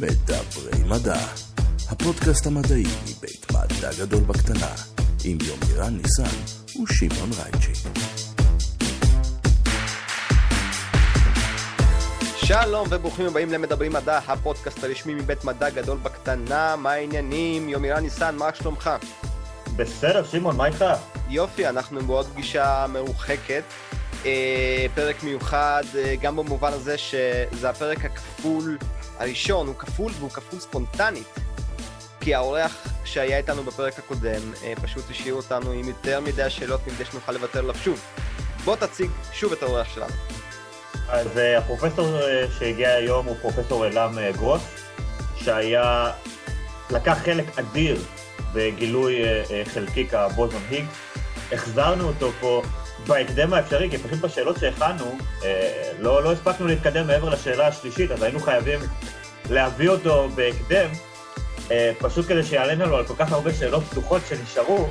מדברי מדע, הפודקאסט המדעי מבית מדע גדול בקטנה, עם יומירן ניסן ושמעון רייצ'י. שלום וברוכים הבאים למדברים מדע, הפודקאסט הרשמי מבית מדע גדול בקטנה, מה העניינים? יומירן ניסן, מה שלומך? בסדר, שמעון, מה איתך? יופי, אנחנו בעוד פגישה מרוחקת. אה, פרק מיוחד, אה, גם במובן הזה שזה הפרק הכפול הראשון, הוא כפול והוא כפול ספונטנית. כי האורח שהיה איתנו בפרק הקודם אה, פשוט השאיר אותנו עם יותר מדי שאלות מכדי שנוכל לוותר עליו שוב. בוא תציג שוב את האורח שלנו. אז uh, הפרופסור uh, שהגיע היום הוא פרופסור אלעם גרוס, שהיה, לקח חלק אדיר בגילוי חלקיק הבוזון היגס. החזרנו אותו פה בהקדם האפשרי, כי פשוט בשאלות שהכנו, אה, לא, לא הספקנו להתקדם מעבר לשאלה השלישית, אז היינו חייבים להביא אותו בהקדם, אה, פשוט כדי שיעלה לנו על כל כך הרבה שאלות פתוחות שנשארו,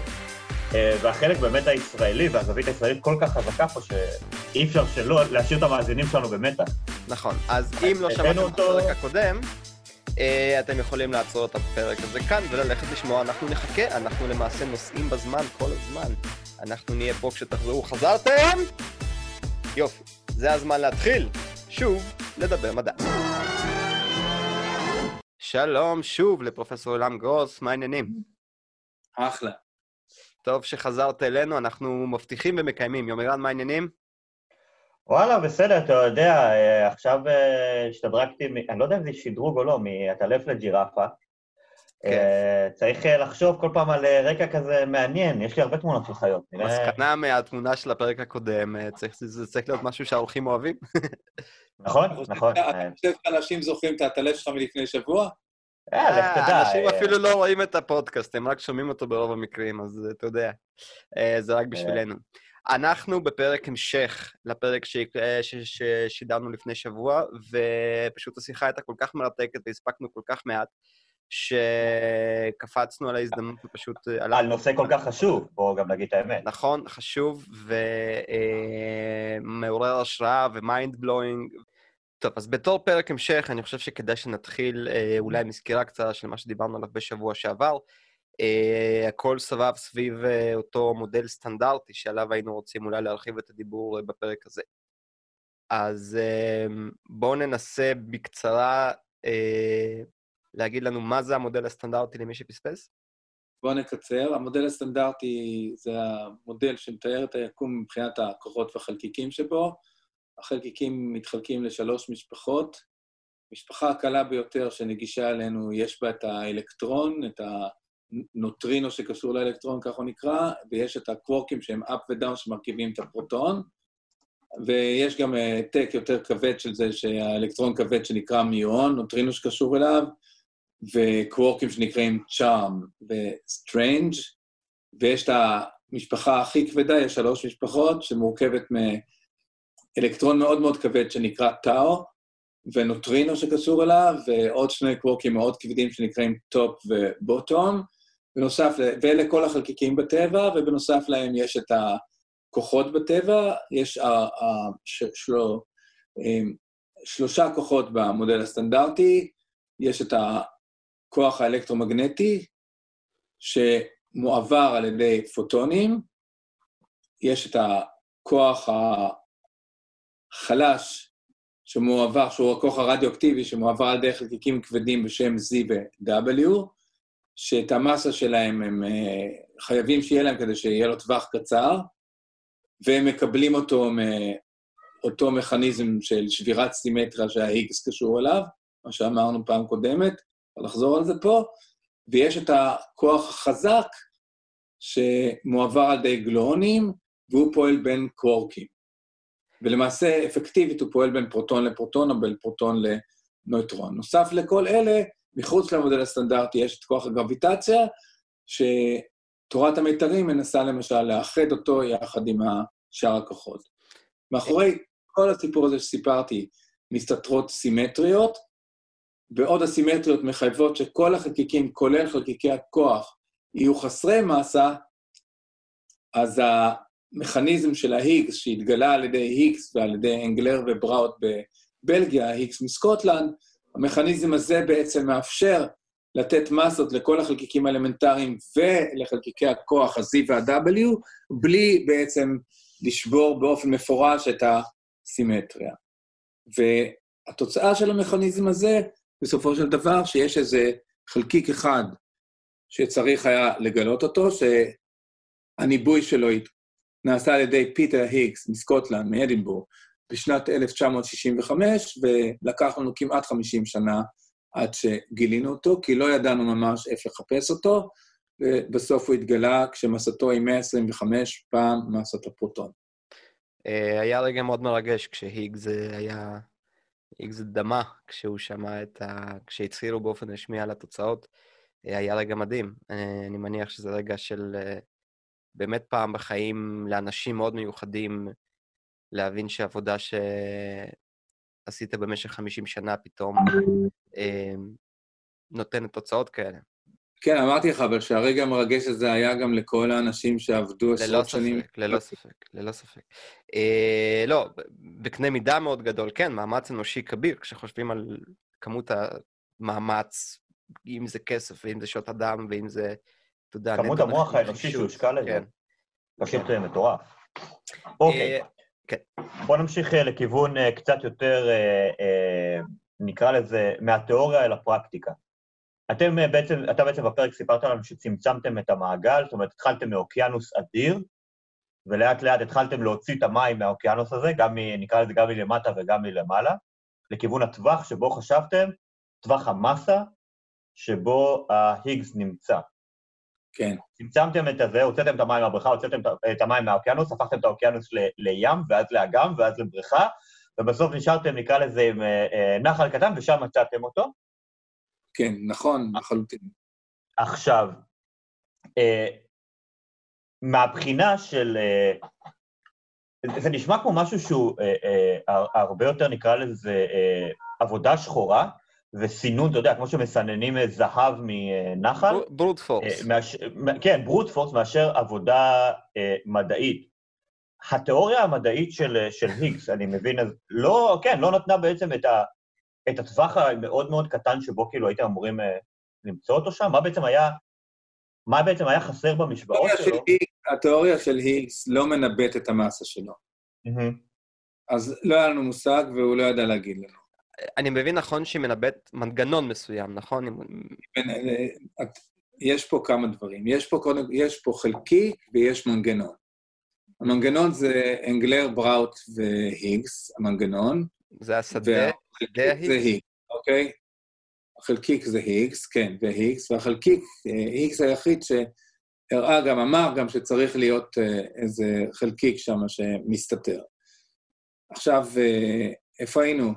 אה, והחלק באמת הישראלי והזווית הישראלית כל כך חזקה פה, שאי אפשר שלא להשאיר את המאזינים שלנו במתח. נכון, אז אם לא שמעתם את הפרק הקודם, אתם יכולים לעצור את הפרק הזה כאן וללכת לשמוע, אנחנו נחכה, אנחנו למעשה נוסעים בזמן כל הזמן. אנחנו נהיה פה כשתחזרו. חזרתם? יופי, זה הזמן להתחיל שוב לדבר מדע. שלום שוב לפרופסור עילם גרוס, מה העניינים? אחלה. טוב שחזרת אלינו, אנחנו מבטיחים ומקיימים. יומירן, מה העניינים? וואלה, בסדר, אתה יודע, אה, עכשיו אה, השתדרגתי, אני לא יודע אם זה שדרוג או לא, מעטלף לג'ירפה. כן. אה, צריך לחשוב כל פעם על רקע כזה מעניין, יש לי הרבה תמונות של חיות. מסקנה מהתמונה של הפרק הקודם, זה צריך להיות משהו שהאורחים אוהבים. נכון, נכון. אתה חושב שאנשים זוכרים את הטלף שלך מלפני שבוע? לך תדע. אנשים אפילו לא רואים את הפודקאסט, הם רק שומעים אותו ברוב המקרים, אז אתה יודע, זה רק בשבילנו. אנחנו בפרק המשך לפרק ששידרנו לפני שבוע, ופשוט השיחה הייתה כל כך מרתקת והספקנו כל כך מעט, שקפצנו על ההזדמנות ופשוט... על נושא כל כך חשוב, בואו גם נגיד את האמת. נכון, חשוב ומעורר השראה ו mind blowing. טוב, אז בתור פרק המשך, אני חושב שכדאי שנתחיל אה, אולי מסקירה קצרה של מה שדיברנו עליו בשבוע שעבר. Uh, הכל סבב סביב uh, אותו מודל סטנדרטי שעליו היינו רוצים אולי להרחיב את הדיבור uh, בפרק הזה. אז uh, בואו ננסה בקצרה uh, להגיד לנו מה זה המודל הסטנדרטי למי שפספס. בואו נקצר. המודל הסטנדרטי זה המודל שמתאר את היקום מבחינת הכוחות והחלקיקים שבו. החלקיקים מתחלקים לשלוש משפחות. משפחה הקלה ביותר שנגישה אלינו, יש בה את האלקטרון, את ה... נוטרינו שקשור לאלקטרון, ככה הוא נקרא, ויש את הקוורקים שהם up ו-down שמרכיבים את הפרוטון, ויש גם העתק יותר כבד של זה, שהאלקטרון כבד שנקרא מיון, נוטרינו שקשור אליו, וקוורקים שנקראים charm ו strange, ויש את המשפחה הכי כבדה, יש שלוש משפחות, שמורכבת מאלקטרון מאוד מאוד כבד שנקרא טאו, ונוטרינו שקשור אליו, ועוד שני קוורקים מאוד כבדים שנקראים top ו bottom, בנוסף, ואלה כל החלקיקים בטבע, ובנוסף להם יש את הכוחות בטבע, יש שלו, אמ, שלושה כוחות במודל הסטנדרטי, יש את הכוח האלקטרומגנטי, שמועבר על ידי פוטונים, יש את הכוח החלש שמועבר, שהוא הכוח הרדיואקטיבי שמועבר על ידי חלקיקים כבדים בשם Z ו-W, שאת המסה שלהם הם אה, חייבים שיהיה להם כדי שיהיה לו טווח קצר, והם מקבלים אותו מאותו מכניזם של שבירת סימטריה שה-X קשור אליו, מה שאמרנו פעם קודמת, אפשר לחזור על זה פה, ויש את הכוח החזק שמועבר על ידי גלואונים, והוא פועל בין קוורקים. ולמעשה, אפקטיבית הוא פועל בין פרוטון לפרוטון או בין פרוטון לנויטרון. נוסף לכל אלה, מחוץ למודל הסטנדרטי יש את כוח הגרביטציה, שתורת המיתרים מנסה למשל לאחד אותו יחד עם שאר הכוחות. מאחורי כל הסיפור הזה שסיפרתי מסתתרות סימטריות, בעוד הסימטריות מחייבות שכל החלקיקים, כולל חלקיקי הכוח, יהיו חסרי מסה, אז המכניזם של ההיגס, שהתגלה על ידי היגס ועל ידי אנגלר ובראוט בבלגיה, היגס מסקוטלנד, המכניזם הזה בעצם מאפשר לתת מסות לכל החלקיקים האלמנטריים ולחלקיקי הכוח ה-Z וה-W, בלי בעצם לשבור באופן מפורש את הסימטריה. והתוצאה של המכניזם הזה, בסופו של דבר, שיש איזה חלקיק אחד שצריך היה לגלות אותו, שהניבוי שלו נעשה על ידי פיטר היגס מסקוטלנד, מאדינבורג, בשנת 1965, ולקח לנו כמעט 50 שנה עד שגילינו אותו, כי לא ידענו ממש איפה לחפש אותו, ובסוף הוא התגלה כשמסתו היא 125 פעם מסת הפרוטון. אה, היה רגע מאוד מרגש כשהיגס היה... היגס דמה כשהוא שמע את ה... כשהצהירו באופן רשמי על התוצאות. אה, היה רגע מדהים. אה, אני מניח שזה רגע של באמת פעם בחיים לאנשים מאוד מיוחדים להבין שעבודה שעשית במשך 50 שנה פתאום נותנת תוצאות כאלה. כן, אמרתי לך, אבל שהרגע המרגש הזה היה גם לכל האנשים שעבדו עשרות שנים. ללא ספק, ללא ספק. אה, לא, בקנה מידה מאוד גדול, כן, מאמץ אנושי כביר, כשחושבים על כמות המאמץ, אם זה כסף, ואם זה שעות אדם, ואם זה, אתה יודע, כמות המוח האנושי שהושקע לזה, כן. פשוט כן. מטורף. אוקיי, אה, כן. בוא נמשיך אה, לכיוון אה, קצת יותר, אה, נקרא לזה, מהתיאוריה אל הפרקטיקה. אתם בעצם, אתה בעצם בפרק סיפרת לנו שצמצמתם את המעגל, זאת אומרת, התחלתם מאוקיינוס אדיר, ולאט לאט התחלתם להוציא את המים מהאוקיינוס הזה, גם, מ, נקרא לזה גם מלמטה וגם מלמעלה, לכיוון הטווח שבו חשבתם, טווח המסה, שבו ההיגס נמצא. כן. צמצמתם את הזה, הוצאתם את המים מהבריכה, הוצאתם את המים מהאוקיינוס, הפכתם את האוקיינוס ל, לים, ואז לאגם, ואז לבריכה, ובסוף נשארתם, נקרא לזה, עם אה, אה, נחל קטן, ושם מצאתם אותו. כן, נכון, לחלוטין. עכשיו, אה, מהבחינה של... אה, זה נשמע כמו משהו שהוא אה, אה, הרבה יותר, נקרא לזה, אה, עבודה שחורה, וסינון, אתה יודע, כמו שמסננים זהב מנחל. ברוט פורס. כן, ברוט פורס מאשר עבודה אה, מדעית. התיאוריה המדעית של, של היגס, אני מבין, אז לא, כן, לא נתנה בעצם את, ה, את הטווח המאוד מאוד קטן שבו כאילו הייתם אמורים אה, למצוא אותו שם? מה בעצם היה, מה בעצם היה חסר במשוואות שלו? של היגס, התיאוריה של היגס לא מנבאת את המסה שלו. Mm-hmm. אז לא היה לנו מושג והוא לא ידע להגיד לנו. אני מבין נכון שהיא מנבאת מנגנון מסוים, נכון? יש פה כמה דברים. יש פה, קודם, יש פה חלקיק ויש מנגנון. המנגנון זה אנגלר, בראוט והיגס, המנגנון. זה השדה, שדה היגס. זה היגס, אוקיי? החלקיק זה היגס, כן, והיגס, והחלקיק, היגס היחיד שהראה גם, אמר גם שצריך להיות אה, איזה חלקיק שם שמסתתר. עכשיו, אה, איפה היינו?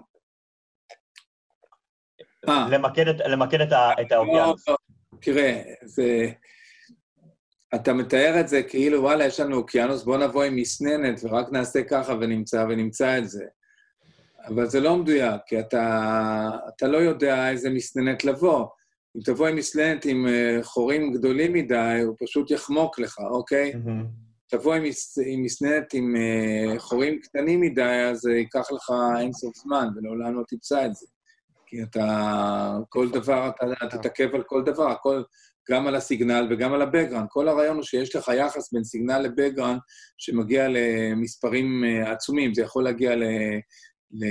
אה. למקד, את, למקד את, את האוקיינוס. לא, לא, תראה, זה... אתה מתאר את זה כאילו, וואלה, יש לנו אוקיינוס, בוא נבוא עם מסננת ורק נעשה ככה ונמצא, ונמצא את זה. אבל זה לא מדויק, כי אתה, אתה לא יודע איזה מסננת לבוא. אם תבוא עם מסננת עם אה, חורים גדולים מדי, הוא פשוט יחמוק לך, אוקיי? Mm-hmm. תבוא עם, עם מסננת עם uh, חורים קטנים מדי, אז זה ייקח לך אינסוף זמן, ולעולם לא תמצא את זה. כי אתה, כל דבר, אתה תתעכב על כל דבר, הכל, גם על הסיגנל וגם על הבקגראנד. כל הרעיון הוא שיש לך יחס בין סיגנל לבקגראנד שמגיע למספרים אה, עצומים. זה יכול להגיע ל... ל...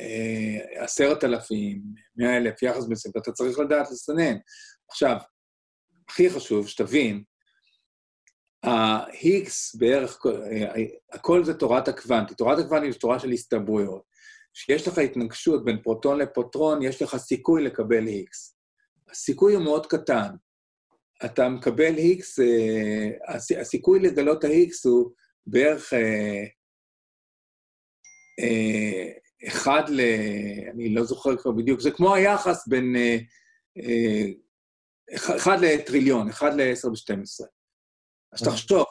אה, אלפים, מאה אלף, יחס מסוים, ואתה צריך לדעת לסנן. עכשיו, הכי חשוב, שתבין, ה-Higgs בערך, אה, הכל זה תורת הקוונטי. תורת הקוונטי זו תורה של הסתברויות. כשיש לך התנגשות בין פרוטון לפרוטון, יש לך סיכוי לקבל X. הסיכוי הוא מאוד קטן. אתה מקבל X, אה, הסיכוי לגלות ה-X הוא בערך אחד ל... אני לא זוכר כבר בדיוק, זה כמו היחס בין... אה, אה, אחד לטריליון, אחד ל-10 ב-12. אז תחשוב,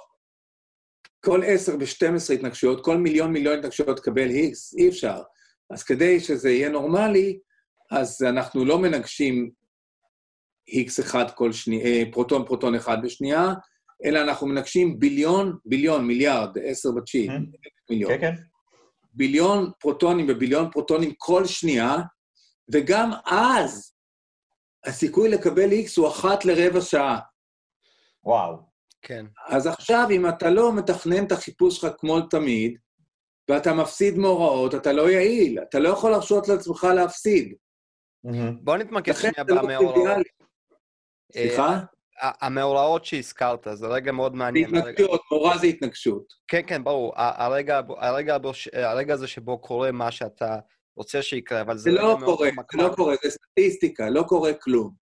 כל 10 ב-12 התנגשויות, כל מיליון מיליון התנגשויות תקבל X, אי אפשר. אז כדי שזה יהיה נורמלי, אז אנחנו לא מנגשים X אחד כל שנייה, אה, פרוטון פרוטון אחד בשנייה, אלא אנחנו מנגשים ביליון, ביליון, מיליארד, עשר בתשיעית, mm-hmm. מיליון. כן, כן. ביליון פרוטונים וביליון פרוטונים כל שנייה, וגם אז הסיכוי לקבל X הוא אחת לרבע שעה. וואו. כן. אז עכשיו, אם אתה לא מתכנן את החיפוש שלך כמו תמיד, ואתה מפסיד מאורעות, אתה לא יעיל, אתה לא יכול להרשות לעצמך להפסיד. מהמם. בוא נתמקד שנייה לא במאורעות. סליחה? המאורעות שהזכרת, זה רגע מאוד זה מעניין. הרגע- התנגשות, מורה זה התנגשות. כן, כן, ברור. הרגע, הרגע, ש- הרגע הזה שבו קורה מה שאתה רוצה שיקרה, אבל זה זה לא קורה, זה. לא קורה, זה סטטיסטיקה, לא קורה כלום.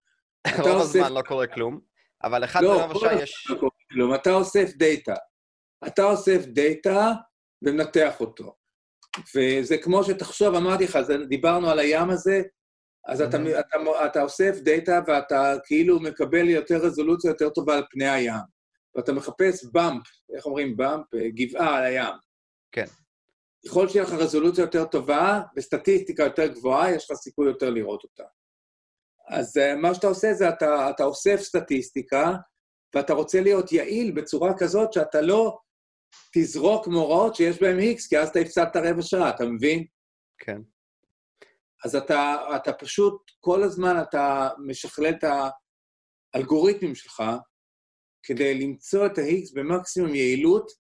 רוב הזמן לא קורה כלום, אבל אחד לא, ברבע כל שעה הזמן יש... לא קורה כלום. אתה אוסף data. אתה אוסף data ומנתח אותו. וזה כמו שתחשוב, אמרתי לך, זה- דיברנו על הים הזה, אז אתה. אתה, אתה אוסף data ואתה כאילו מקבל יותר רזולוציה יותר טובה על פני הים. ואתה מחפש bump, איך אומרים bump? אה, גבעה על הים. כן. ככל שיהיה לך רזולוציה יותר טובה וסטטיסטיקה יותר גבוהה, יש לך סיכוי יותר לראות אותה. אז אה, מה שאתה עושה זה אתה, אתה אוסף סטטיסטיקה, ואתה רוצה להיות יעיל בצורה כזאת שאתה לא תזרוק מאורעות שיש בהם X, כי אז אתה הפסדת רבע שעה, אתה מבין? כן. אז אתה, אתה פשוט, כל הזמן אתה משכלל את האלגוריתמים שלך כדי למצוא את ה-X במקסימום יעילות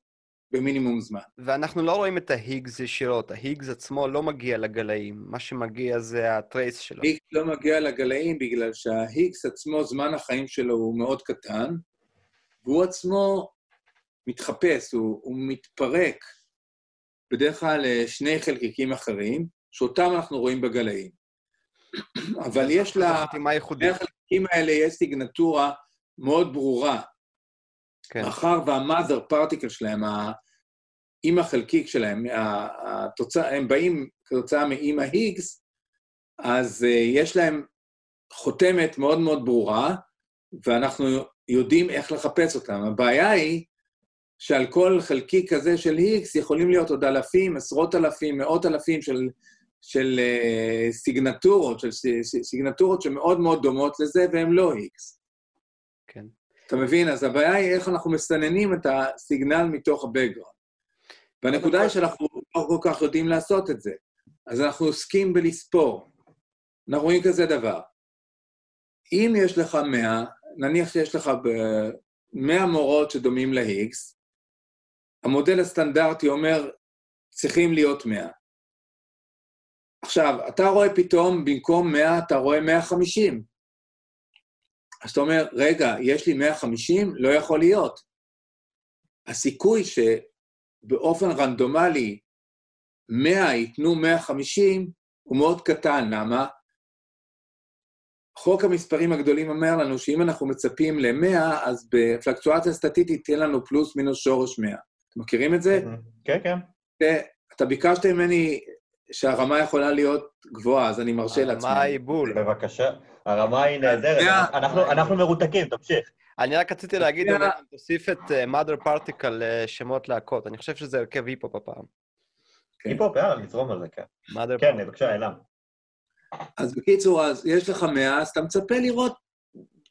במינימום זמן. ואנחנו לא רואים את ההיגס ישירות, ההיגס עצמו לא מגיע לגלאים, מה שמגיע זה הטרייס שלו. היגס לא מגיע לגלאים בגלל שההיגס עצמו, זמן החיים שלו הוא מאוד קטן, והוא עצמו מתחפש, הוא, הוא מתפרק בדרך כלל לשני חלקיקים אחרים, שאותם אנחנו רואים בגלאים. אבל יש לה, חתימה ייחודית. לחלקיקים האלה יש סיגנטורה מאוד ברורה. כן. מאחר וה-mother particle שלהם, האימא חלקיק שלהם, התוצא, הם באים כתוצאה מאימא היגס, אז uh, יש להם חותמת מאוד מאוד ברורה, ואנחנו יודעים איך לחפש אותם. הבעיה היא שעל כל חלקיק כזה של היגס יכולים להיות עוד אלפים, עשרות אלפים, מאות אלפים של, של uh, סיגנטורות, של סיגנטורות שמאוד מאוד דומות לזה, והן לא היגס. כן. אתה מבין? אז הבעיה היא איך אנחנו מסננים את הסיגנל מתוך ה-background. והנקודה היא שאנחנו לא כל כך יודעים לעשות את זה. אז אנחנו עוסקים בלספור. אנחנו רואים כזה דבר. אם יש לך 100, נניח שיש לך ב- 100 מורות שדומים ל-X, המודל הסטנדרטי אומר, צריכים להיות 100. עכשיו, אתה רואה פתאום, במקום 100, אתה רואה 150. אז אתה אומר, רגע, יש לי 150? לא יכול להיות. הסיכוי שבאופן רנדומלי 100 ייתנו 150 הוא מאוד קטן, למה? חוק המספרים הגדולים אומר לנו שאם אנחנו מצפים ל-100, אז בפלקטואציה סטטיסטית תהיה לנו פלוס מינוס שורש 100. אתם מכירים את זה? כן, כן. אתה ביקשת ממני שהרמה יכולה להיות גבוהה, אז אני מרשה לעצמי. מה העיבול? בבקשה. הרמה היא נהדרת. אנחנו- מרותקים, תמשיך. אני רק רציתי להגיד, תוסיף את אה, mother particle לשמות להקות. אני חושב שזה הרכב היפ-הופ הפעם. כן. היפ-הופ, יאללה, נזרום על זה, כן. mother כן. בבקשה, אילם. אז בקיצור, אז יש לך 100, אז אתה מצפה לראות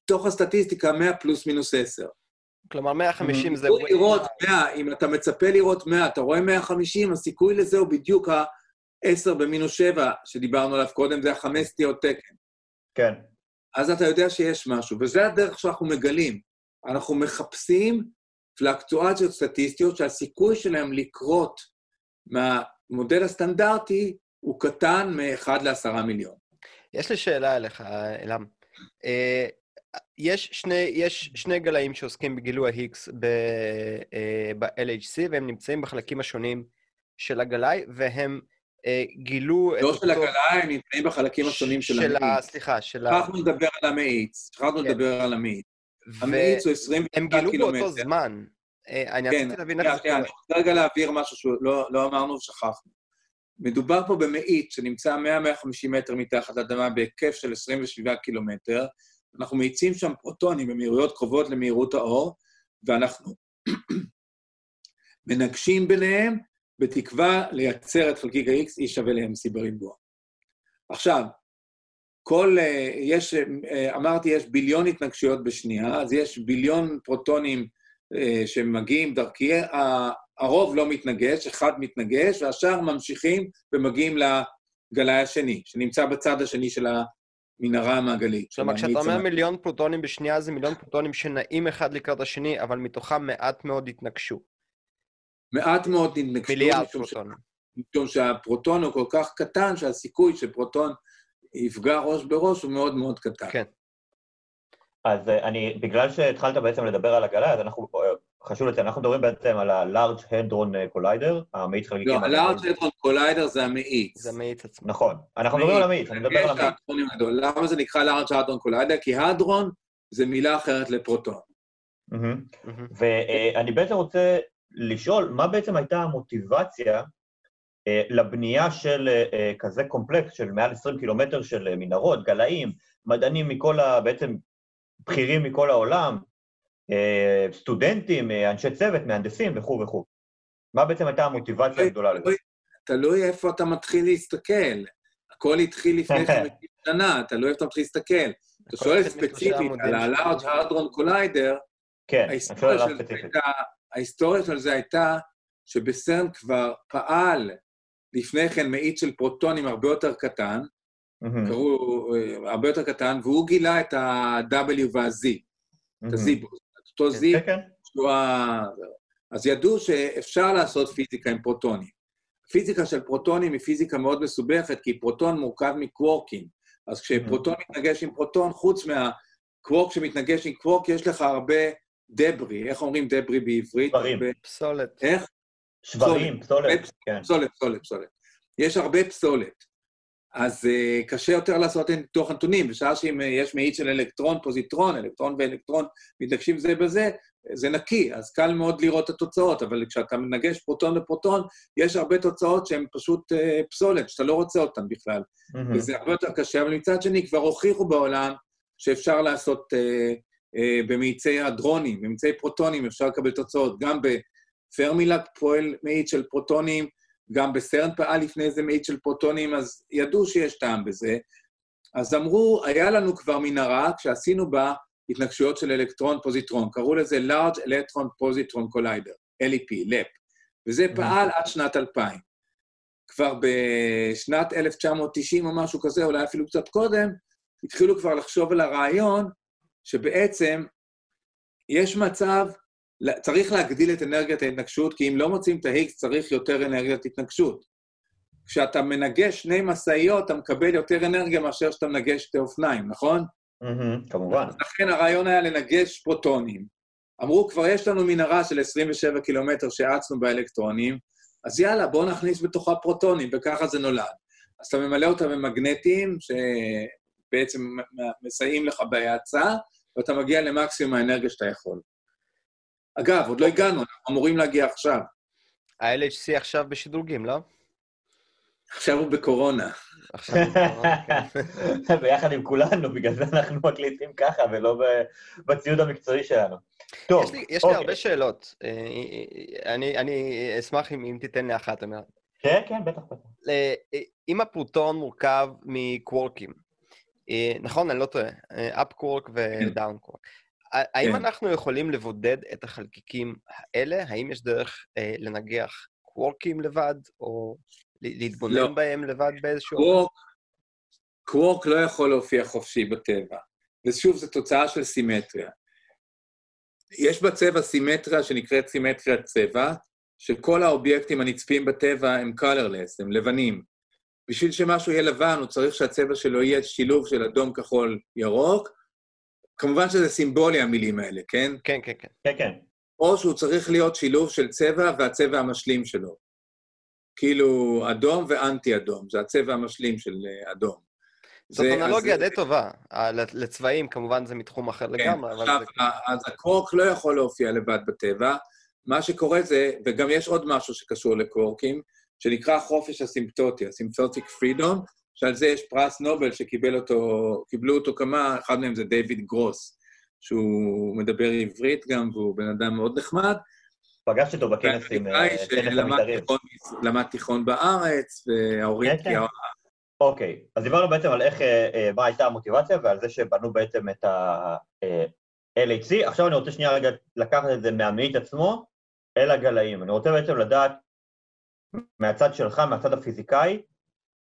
תוך הסטטיסטיקה 100 פלוס מינוס 10. כלומר, 150 זה... לראות 100, אם אתה מצפה לראות 100, אתה רואה 150, הסיכוי לזה הוא בדיוק ה-10 במינוס 7 שדיברנו עליו קודם, זה החמש סטיות תקן. כן. אז אתה יודע שיש משהו, וזה הדרך שאנחנו מגלים. אנחנו מחפשים פלקטואציות סטטיסטיות שהסיכוי שלהם לקרות מהמודל הסטנדרטי הוא קטן מ-1 ל-10 מיליון. יש לי שאלה אליך, אלעם. אה, יש שני, יש שני גלאים שעוסקים בגילוי ה-Higgs אה, ב-LHC, והם נמצאים בחלקים השונים של הגלאי, והם גילו... את לא אותו- של הגלאי, הם נמצאים בחלקים השונים של של ה... המאיץ. סליחה, של ה... שכחנו לדבר על המאיץ, שכחנו כן. לדבר על המאיץ. המאיץ הוא 20 והם גילו קילומטר. באותו זמן. אה, אני כן, רציתי להבין איך זה קורה. אני רוצה רגע להבהיר משהו שלא לא אמרנו ושכחנו. מדובר פה במאיץ שנמצא 100-150 מטר מתחת לאדמה בהיקף של 27 קילומטר. אנחנו מאיצים שם פרוטונים במהירויות קרובות למהירות האור, ואנחנו מנגשים ביניהם בתקווה לייצר את חלקיק ה-X E שווה ל-MC בריבוע. עכשיו, כל, אה, יש, אה, אמרתי, יש ביליון התנגשויות בשנייה, אז יש ביליון פרוטונים אה, שמגיעים דרכי, הרוב לא מתנגש, אחד מתנגש, והשאר ממשיכים ומגיעים הגלאי השני, שנמצא בצד השני של המנהרה המעגלית. כלומר, כשאתה אומר. מיליון פרוטונים בשנייה, זה מיליון פרוטונים שנעים אחד לקראת השני, אבל מתוכם מעט מאוד התנגשו. מעט מאוד נתנגשו, מיליארד פרוטונים. משום שהפרוטון הוא כל כך קטן, שהסיכוי שפרוטון יפגע ראש בראש הוא מאוד מאוד קטן. כן. אז אה, אני, בגלל שהתחלת בעצם לדבר על הגלאי, אז אנחנו, אה, חשוב לציין, אנחנו מדברים בעצם על ה-Large Hadron Collider, המאיץ חלקיקים. לא. ה Large Hadron Collider זה המאיץ. זה מאיץ עצמו. נכון, אנחנו מדברים על המאיץ, אני מדבר על המאיץ. למה זה נקרא Large Hadron Collider? כי hadron זה מילה אחרת לפרוטון. ואני בעצם רוצה לשאול, מה בעצם הייתה המוטיבציה אה, לבנייה של אה, אה, כזה קומפלקס של מעל 20 קילומטר של אה, מנהרות, גלאים, מדענים מכל ה... בעצם בכירים מכל העולם, אה, סטודנטים, אה, אנשי צוות, מהנדסים וכו' וכו'. מה בעצם הייתה המוטיבציה הגדולה לזה? תלוי- איפה אתה מתחיל להסתכל. הכל התחיל לפני 50 שנה, תלוי איפה אתה מתחיל להסתכל. אתה שואל ספציפית על של- ה-Large Hadron Collider, כן, אני שואל עליו ספציפית. ההיסטוריה של זה הייתה שבסרן כבר פעל לפני כן מאיץ של פרוטונים הרבה יותר קטן, מהמם, קראו אה, הרבה יותר קטן, והוא גילה את ה-W וה-Z, את מהמם. ה-Z, את אותו Z, כן, כן. שהוא ה... אז ידעו שאפשר לעשות פיזיקה עם פרוטונים. פיזיקה של פרוטונים היא פיזיקה מאוד מסובכת, כי פרוטון מורכב מקוורקים. אז כשפרוטון מתנגש עם פרוטון, חוץ מהקוורק שמתנגש עם קוורק, יש לך הרבה דברי. איך אומרים דברי בעברית? דברים. הרבה- פסולת. איך? שברים, פסולת, כן. פסולת, פסולת, פסולת. יש הרבה פסולת. אז uh, קשה יותר לעשות ניתוח הנתונים, בשעה שאם uh, יש מאיץ של אלקטרון, פוזיטרון, אלקטרון ואלקטרון מתנגשים זה בזה, זה נקי, אז קל מאוד לראות את התוצאות, אבל כשאתה מנגש פרוטון לפרוטון, יש הרבה תוצאות שהן פשוט uh, פסולת, שאתה לא רוצה אותן בכלל. מהמם. וזה הרבה יותר קשה, אבל מצד שני, כבר הוכיחו בעולם שאפשר לעשות uh, במאיצי הדרונים, במאיצי פרוטונים, אפשר לקבל תוצאות. גם בפרמילק פועל מאיץ של פרוטונים, גם בסרן פעל לפני זה מאיץ של פרוטונים, אז ידעו שיש טעם בזה. אז אמרו, היה לנו כבר מנהרה כשעשינו בה התנגשויות של אלקטרון-פוזיטרון, קראו לזה Large Electron Positron Collider, LEP, LEP, וזה פעל עד שנת 2000. כבר בשנת 1990 או משהו כזה, אולי אפילו קצת קודם, התחילו כבר לחשוב על הרעיון שבעצם יש מצב, צריך להגדיל את אנרגיית ההתנגשות, כי אם לא מוצאים את ה-Higgs צריך יותר אנרגיית התנגשות. כשאתה מנגש שני משאיות, אתה מקבל יותר אנרגיה מאשר שאתה מנגש שתי אופניים, נכון? כמובן. לכן הרעיון היה לנגש פרוטונים. אמרו, כבר יש לנו מנהרה של 27 קילומטר שהאצנו באלקטרונים, אז יאללה, בואו נכניס בתוכה פרוטונים, וככה זה נולד. אז אתה ממלא אותה במגנטים, שבעצם מסייעים לך בהאצה, ואתה מגיע למקסימום האנרגיה שאתה יכול. אגב, עוד לא הגענו, אנחנו אמורים להגיע עכשיו. ה-LHC עכשיו בשדרוגים, לא? עכשיו הוא בקורונה. עכשיו. כן. ביחד עם כולנו, בגלל זה אנחנו מקליטים ככה ולא בציוד המקצועי שלנו. טוב, יש לי- יש לי אוקיי. הרבה שאלות. אה, אני- אני אשמח אם אם תיתן לי אחת, עומר. כן, כן, בטח, בטח. אה, אם הפרוטון מורכב מקוורקים, אה, נכון, אני לא טועה, אפ קוורק ודאון קוורק, האם כן. אנחנו יכולים לבודד את החלקיקים האלה? האם יש דרך אה, לנגח קוורקים לבד, או להתבונן לא. בהם לבד באיזשהו... קוורק לא יכול להופיע חופשי בטבע. ושוב, זו תוצאה של סימטריה. יש בצבע סימטריה שנקראת סימטריית צבע, שכל האובייקטים הנצפים בטבע הם colorless, הם לבנים. בשביל שמשהו יהיה לבן, הוא צריך שהצבע שלו יהיה שילוב של אדום, כחול, ירוק. כמובן שזה סימבולי, המילים האלה, כן? כן, כן, כן. כן, כן. או שהוא צריך להיות שילוב של צבע והצבע המשלים שלו. כאילו אדום ואנטי-אדום, זה הצבע המשלים של אה, אדום. זאת אנלוגיה די טובה. לצבעים, כמובן זה מתחום אחר כן, לגמרי, אבל עכשיו, אז הקורק לא יכול להופיע לבד בטבע. מה שקורה זה, וגם יש עוד משהו שקשור לקורקים, שנקרא חופש הסימפטוטי, הסימפטוטיק פרידום, שעל זה יש פרס נובל שקיבל אותו, אותו כמה, אחד מהם זה דיוויד גרוס, שהוא מדבר עברית גם, והוא בן אדם מאוד נחמד. פגשתי אותו בכנס עם אה, למד תיכון בארץ, וההורים... כן, כן. אוקיי, אז דיברנו בעצם על איך, אה, אה, מה הייתה המוטיבציה ועל זה שבנו בעצם את ה-LHC. עכשיו אני רוצה שנייה רגע לקחת את זה מהמאית עצמו אל הגלאים. אני רוצה בעצם לדעת מהצד שלך, מהצד הפיזיקאי,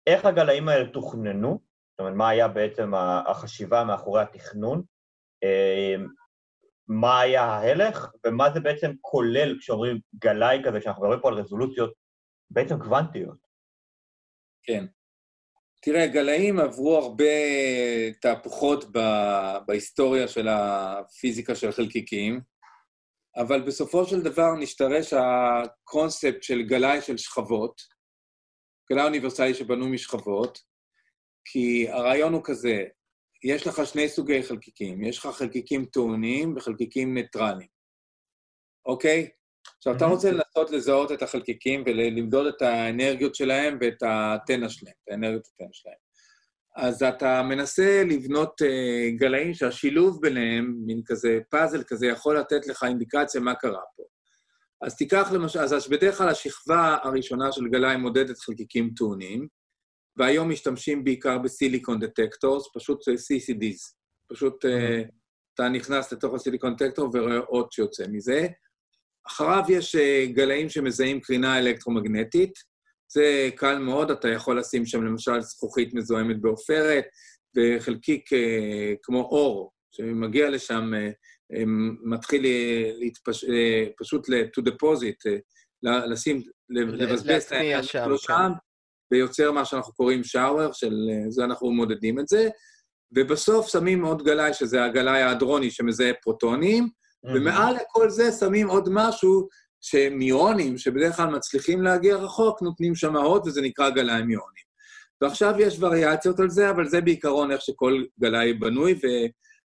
איך הגלאים האלה תוכננו, זאת אומרת, מה היה בעצם החשיבה מאחורי התכנון, אה, מה היה ההלך, ומה זה בעצם כולל כשאומרים גלאי כזה, שאנחנו מדברים פה על רזולוציות בעצם קוונטיות. כן. תראה, גלאים עברו הרבה תהפוכות בהיסטוריה של הפיזיקה של חלקיקים, אבל בסופו של דבר נשתרש הקונספט של גלאי של שכבות, גלאי אוניברסלי שבנוי משכבות, כי הרעיון הוא כזה, יש לך שני סוגי חלקיקים, יש לך חלקיקים טעונים וחלקיקים ניטרליים, אוקיי? עכשיו, אתה רוצה לנסות לזהות את החלקיקים ולמדוד את האנרגיות שלהם ואת התנע שלהם, את האנרגיות התנע שלהם. אז אתה מנסה לבנות uh, גלאים שהשילוב ביניהם, מין כזה פאזל כזה, יכול לתת לך אינדיקציה מה קרה פה. אז תיקח למשל, אז בדרך כלל השכבה הראשונה של גלאי מודדת חלקיקים טעונים, והיום משתמשים בעיקר ב silicon detectors, פשוט CCDs. פשוט uh, אתה נכנס לתוך הסיליקון דטקטור ורואה אות שיוצא מזה. אחריו יש uh, גלאים שמזהים קרינה אלקטרומגנטית, זה קל מאוד, אתה יכול לשים שם למשל זכוכית מזוהמת בעופרת, וחלקיק כמו אור, שמגיע לשם, uh, מתחיל להתפש... פשוט to deposit, לשים, לבזבז את העניין שלו שם, כן. ויוצר מה שאנחנו קוראים שאואר, של זה אנחנו מודדים את זה, ובסוף שמים עוד גלאי, שזה הגלאי ההדרוני שמזהה פרוטונים. ומעל לכל זה שמים עוד משהו שמיונים, שבדרך כלל מצליחים להגיע רחוק, נותנים שם וזה נקרא גלאי מיונים. ועכשיו יש וריאציות על זה, אבל זה בעיקרון איך שכל גלאי בנוי,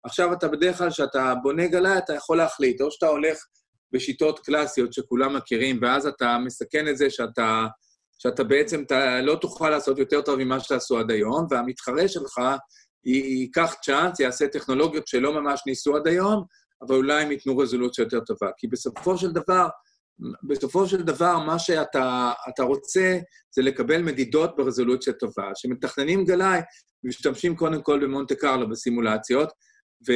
ועכשיו אתה בדרך כלל, כשאתה בונה גלאי, אתה יכול להחליט, או שאתה הולך בשיטות קלאסיות שכולם מכירים, ואז אתה מסכן את זה שאתה שאתה בעצם אתה לא תוכל לעשות יותר טוב ממה שעשו עד היום, והמתחרה שלך ייקח צ'אנס, יעשה טכנולוגיות שלא ממש ניסו עד היום, אבל אולי הם ייתנו רזולוציה יותר טובה. כי בסופו של דבר, בסופו של דבר, מה שאתה רוצה זה לקבל מדידות ברזולוציה טובה. כשמתכננים גלאי, משתמשים קודם כל במונטה קרלו בסימולציות, ו,